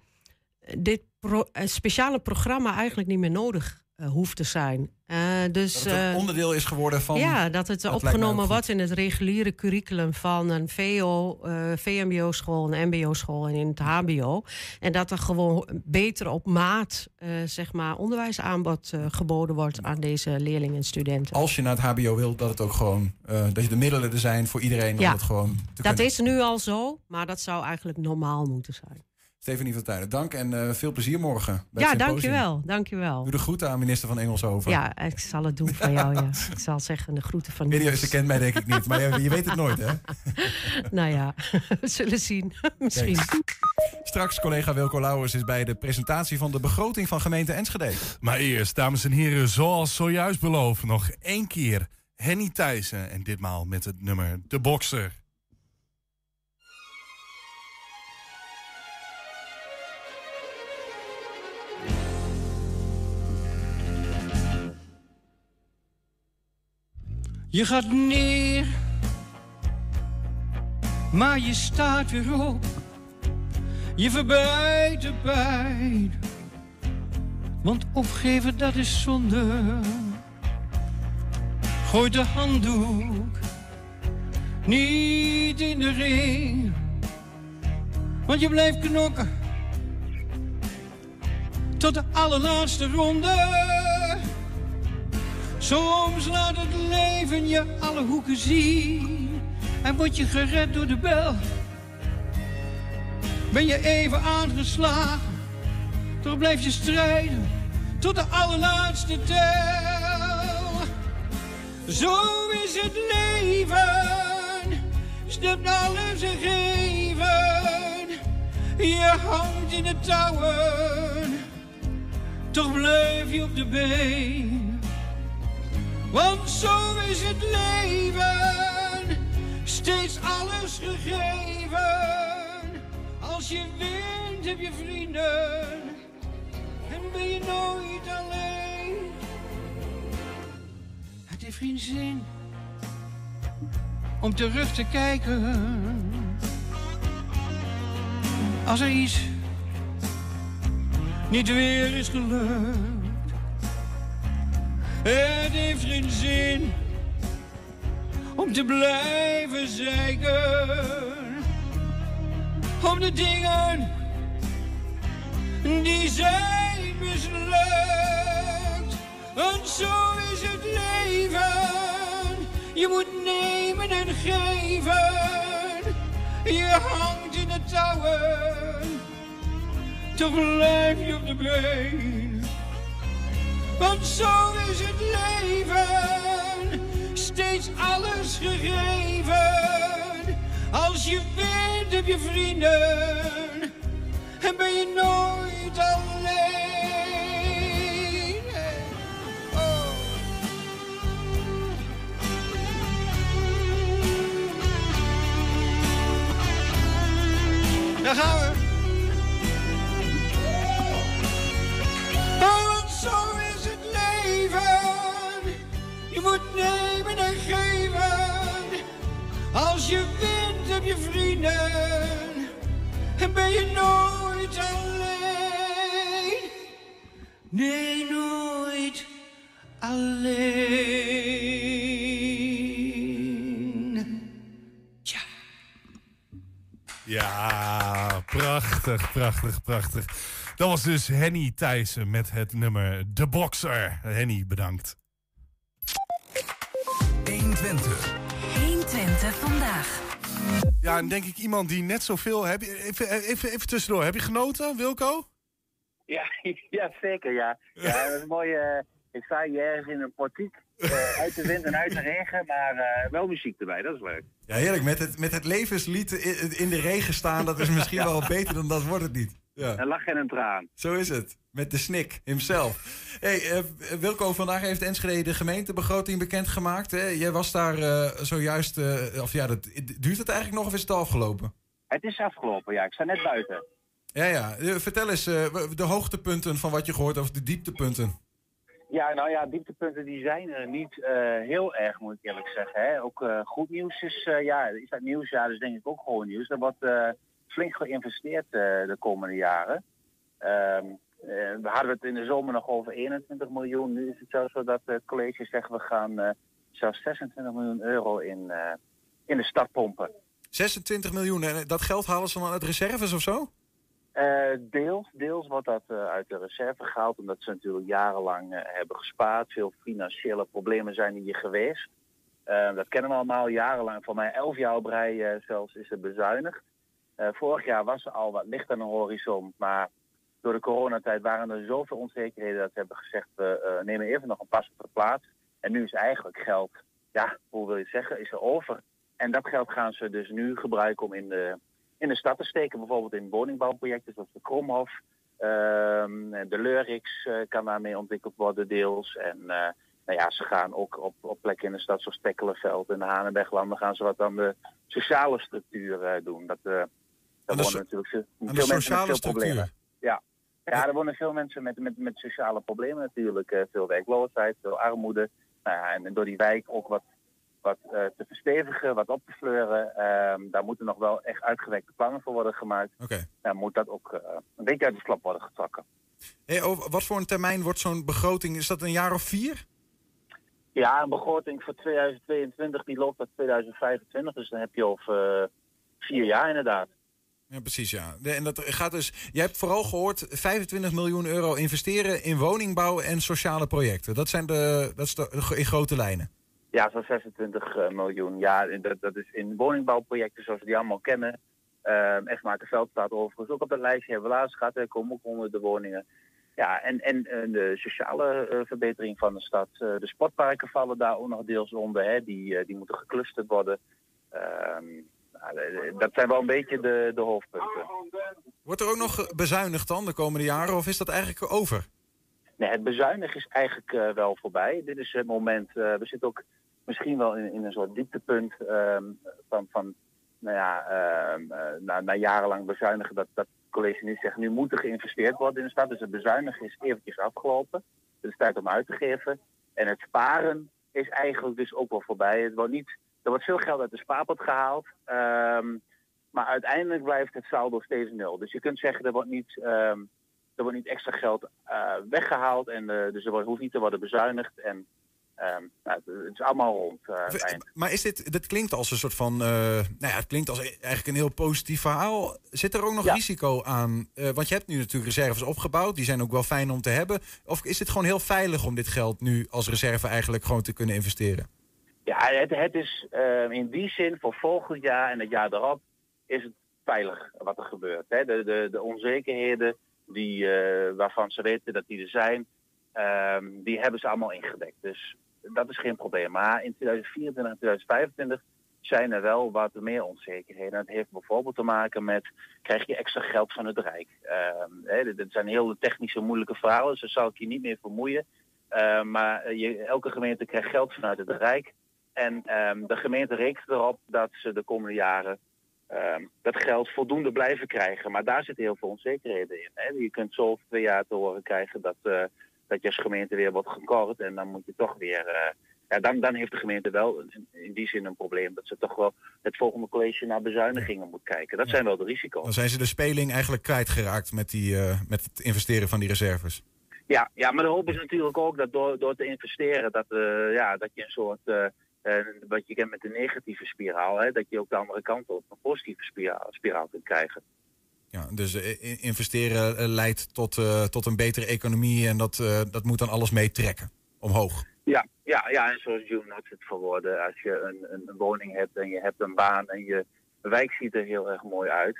dit eh, speciale programma eigenlijk niet meer nodig hoeft te zijn. Eh, dus, Dat het eh, onderdeel is geworden van... ja, dat het opgenomen wordt in het reguliere curriculum van een VO, eh, VMBO-school, een MBO-school en in het HBO. En dat er gewoon beter op maat, eh, zeg maar, onderwijsaanbod eh, geboden wordt aan deze leerlingen en studenten. Als je naar het HBO wil, dat het ook gewoon... eh, dat je de middelen er zijn voor iedereen om Ja, het gewoon te Dat kunnen. is nu al zo, maar dat zou eigenlijk normaal moeten zijn. Stefanie van Tuinen, dank en eh, veel plezier morgen. Bij ja, dankjewel, dankjewel. Doe de groeten aan minister van Engelshoven. Ja, ik zal het doen voor jou, ja. [laughs] Ik zal zeggen de groeten van Niels. ze kent mij denk ik niet, maar je, je weet het nooit, hè? [laughs] Nou ja, [laughs] we zullen zien. Misschien. Straks collega Wilco Lauwers is bij de presentatie van de begroting van gemeente Enschede. Maar eerst, dames en heren, zoals zojuist beloofd, nog één keer Henny Thijssen. En ditmaal met het nummer De Bokser. Je gaat neer, maar je staat weer op. Je verbijt de pijn, want opgeven dat is zonde. Gooi de handdoek niet in de ring, want je blijft knokken tot de allerlaatste ronde. Soms laat het leven je alle hoeken zien en word je gered door de bel. Ben je even aangeslagen, toch blijf je strijden tot de allerlaatste tel. Zo is het leven, stipt alles en geven. Je hangt in de touwen, toch blijf je op de been. Want zo is het leven, steeds alles gegeven. Als je wint heb je vrienden en ben je nooit alleen. Het heeft geen zin om terug te kijken. Als er iets niet weer is gelukt. Het heeft geen zin om te blijven zeiken. Om de dingen die zijn mislukt. Want zo is het leven. Je moet nemen en geven. Je hangt in de touwen. Toch blijf je op de been. Want zo is het leven, steeds alles gegeven. Als je wint heb je vrienden en ben je nooit alleen. Oh. Daar gaan we. Als je wint heb je vrienden. En ben je nooit alleen. Nee, nooit alleen. Ja, prachtig, prachtig, prachtig. Dat was dus Henny Thijssen met het nummer De Boxer. Henny, bedankt. 120. 120 vandaag. Ja, en denk ik iemand die net zoveel... Heb je, even, even, even tussendoor, heb je genoten, Wilco? Ja, [laughs] ja zeker, ja. Ja, [laughs] dat is mooi. eh, ik sta hier ergens in een portiek. eh, uit de wind en uit de regen, maar eh, wel muziek erbij, dat is leuk. Ja, heerlijk. Met het, met het levenslied in, in de regen staan, dat is misschien [laughs] wel beter dan dat wordt het niet. Ja. Een lach en een traan. Zo is het. Met de snik himself. Hey, eh, Wilco, vandaag heeft Enschede de gemeentebegroting bekendgemaakt. Hè? Jij was daar eh, zojuist, eh, of ja, dat, duurt het eigenlijk nog of is het afgelopen? Het is afgelopen, ja. Ik sta net buiten. Ja, ja. Vertel eens de hoogtepunten van wat je gehoord hebt, of de dieptepunten. Ja, nou ja, dieptepunten die zijn er niet heel erg, moet ik eerlijk zeggen. Hè. Ook goed nieuws is, ja, is dat nieuws? Ja, dus denk ik ook gewoon nieuws. Wordt eh, flink geïnvesteerd eh, de komende jaren. Ehm, eh, we hadden het in de zomer nog over 21 miljoen. Nu is het zelfs zo dat het college zegt we gaan eh, zelfs 26 miljoen euro in, eh, in de stad pompen. 26 miljoen, en dat geld halen ze dan uit reserves of zo? Eh, deels, deels wordt dat eh, uit de reserve gehaald, omdat ze natuurlijk jarenlang eh, hebben gespaard. Veel financiële problemen zijn hier geweest. Eh, dat kennen we allemaal jarenlang. Voor mij elf jaar op rij eh, zelfs is er bezuinigd. Eh, vorig jaar was er al wat licht aan de horizon, maar door de coronatijd waren er zoveel onzekerheden dat ze hebben gezegd, we eh, nemen even nog een pas op de plaats. En nu is eigenlijk geld, ja, hoe wil je het zeggen, is er over. En dat geld gaan ze dus nu gebruiken om in de, in de stad te steken. Bijvoorbeeld in woningbouwprojecten zoals de Kromhof. Ehm, de Leurix eh, kan daarmee ontwikkeld worden deels. En nou ja, ze gaan ook op, op plekken in de stad zoals Tekkelenveld en de Hanenberglanden gaan ze wat aan de sociale structuur doen. Dat, daar de wonen natuurlijk veel, de veel mensen met sociale veel structuur? problemen. Ja. ja, er wonen veel mensen met, met, met sociale problemen natuurlijk. eh, veel werkloosheid, veel armoede. Nou ja, en door die wijk ook wat wat te verstevigen, wat op te fleuren. Ehm, daar moeten nog wel echt uitgewerkte plannen voor worden gemaakt. Oké. Dan moet dat ook een beetje uit de slap worden getrokken. Hey, over wat voor een termijn wordt zo'n begroting? Is dat een jaar of vier? Ja, een begroting voor 2022 die loopt tot 2025. Dus dan heb je over vier jaar inderdaad. Ja, precies, ja. En dat gaat dus. Je hebt vooral gehoord 25 miljoen euro investeren in woningbouw en sociale projecten. Dat zijn de, dat is de, in grote lijnen. Ja, zo'n 26 eh, miljoen. Ja, dat, dat is in woningbouwprojecten zoals we die allemaal kennen. Uh, echt Veld staat overigens ook op dat lijstje. Hebben we laatst gehad, er komen ook onder de woningen. Ja, en, en de sociale uh, verbetering van de stad. Uh, de sportparken vallen daar ook nog deels onder. Hè. Die, die moeten geclusterd worden. Ehm, dat zijn wel een beetje de, de hoofdpunten. Wordt er ook nog bezuinigd dan de komende jaren of is dat eigenlijk over? Nee, het bezuinigen is eigenlijk uh, wel voorbij. Dit is het moment, uh, we zitten ook misschien wel in, in een soort dieptepunt um, van, van nou ja, uh, na, na, jarenlang bezuinigen dat, dat het college niet zegt, nu moet er geïnvesteerd worden in de stad. Dus het bezuinigen is eventjes afgelopen. Het is tijd om uit te geven. En het sparen is eigenlijk dus ook wel voorbij. Het wordt niet er wordt veel geld uit de spaarpot gehaald. Um, maar uiteindelijk blijft het saldo steeds nul. Dus je kunt zeggen, er wordt niet, um, er wordt niet extra geld uh, weggehaald. En, uh, dus er wordt, hoeft niet te worden bezuinigd. En um, nou, het is allemaal rond uh, Maar is dit, dit klinkt als een soort van... nou ja, het klinkt als eigenlijk een heel positief verhaal. Zit er ook nog ja. risico aan? want je hebt nu natuurlijk reserves opgebouwd. Die zijn ook wel fijn om te hebben. Of is het gewoon heel veilig om dit geld nu als reserve eigenlijk gewoon te kunnen investeren? Ja, het, is uh, in die zin voor volgend jaar en het jaar erop is het veilig wat er gebeurt. Hè. De, de, de onzekerheden die, uh, waarvan ze weten dat die er zijn, um, die hebben ze allemaal ingedekt. Dus dat is geen probleem. Maar in 2024 en 2025 zijn er wel wat meer onzekerheden. Het heeft bijvoorbeeld te maken met, krijg je extra geld van het Rijk? Um, hè, dit zijn heel technische, moeilijke verhalen, dus daar zal ik je niet meer vermoeien. Uh, maar je, elke gemeente krijgt geld vanuit het Rijk. En um, de gemeente rekent erop dat ze de komende jaren um, dat geld voldoende blijven krijgen. Maar daar zitten heel veel onzekerheden in. Hè. Je kunt zo over twee jaar te horen krijgen dat, uh, dat je als gemeente weer wordt gekort. En dan moet je toch weer. Uh, ja, dan, dan heeft de gemeente wel in, in, die zin een probleem. Dat ze toch wel het volgende college naar bezuinigingen moet kijken. Dat zijn wel de risico's. Dan zijn ze de speling eigenlijk kwijtgeraakt met, die, uh, met het investeren van die reserves. Ja, ja, maar de hoop is natuurlijk ook dat door, door te investeren, dat, ja, dat je een soort wat je kent met de negatieve spiraal, hè, dat je ook de andere kant op een positieve spiraal, spiraal kunt krijgen. Ja, dus uh, investeren uh, leidt tot, uh, tot een betere economie en dat, dat moet dan alles meetrekken, omhoog. Ja, ja, ja, en zoals June had het verwoorden, als je een, een, een, woning hebt en je hebt een baan en je wijk ziet er heel erg mooi uit,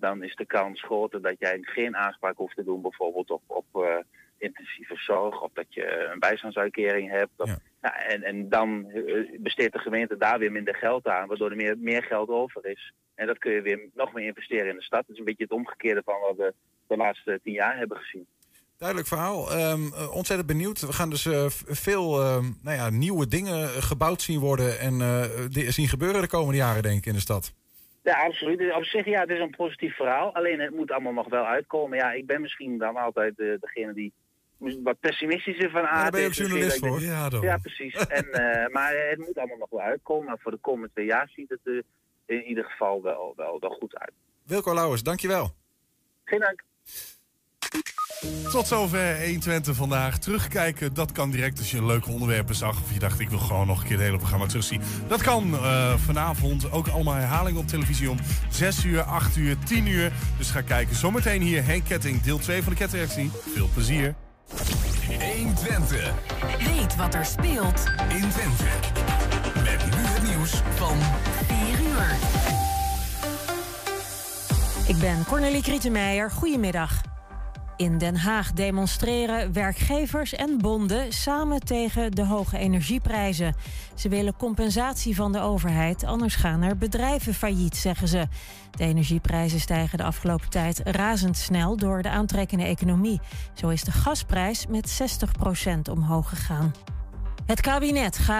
dan is de kans groter dat jij geen aanspraak hoeft te doen bijvoorbeeld op, op intensieve zorg of dat je een bijstandsuitkering hebt. Of, ja. Ja, en, en dan besteedt de gemeente daar weer minder geld aan, waardoor er meer, meer geld over is. En dat kun je weer nog meer investeren in de stad. Dat is een beetje het omgekeerde van wat we de laatste tien jaar hebben gezien. Duidelijk verhaal. Um, ontzettend benieuwd. We gaan dus uh, veel uh, nou ja, nieuwe dingen gebouwd zien worden en uh, zien gebeuren de komende jaren, denk ik, in de stad. Ja, absoluut. Op zich, ja, het is een positief verhaal. Alleen het moet allemaal nog wel uitkomen. Ja, ik ben misschien dan altijd degene die wat pessimistischer van aard. Ja, daar ben je ook journalist voor. Ja, ja, precies. [laughs] en, uh, maar het moet allemaal nog wel uitkomen. Maar voor de komende twee jaar ziet het er in ieder geval wel, wel, wel goed uit. Wilco Lauwers, dankjewel. Geen dank. Tot zover 120 vandaag. Terugkijken, dat kan direct als je een leuke onderwerpen zag. Of je dacht, ik wil gewoon nog een keer het hele programma terugzien. Dat kan uh, vanavond. Ook allemaal herhalingen op televisie om 6 uur, 8 uur, 10 uur. Dus ga kijken. Zometeen hier Henk Ketting, deel 2 van de kettingreactie. Veel plezier. 120. Weet wat er speelt in Twente. Met nu het nieuws van 4 uur. Ik ben Cornelie Krietenmeijer. Goedemiddag. In Den Haag demonstreren werkgevers en bonden samen tegen de hoge energieprijzen. Ze willen compensatie van de overheid, anders gaan er bedrijven failliet, zeggen ze. De energieprijzen stijgen de afgelopen tijd razendsnel door de aantrekkende economie. Zo is de gasprijs met 60% omhoog gegaan. Het kabinet gaat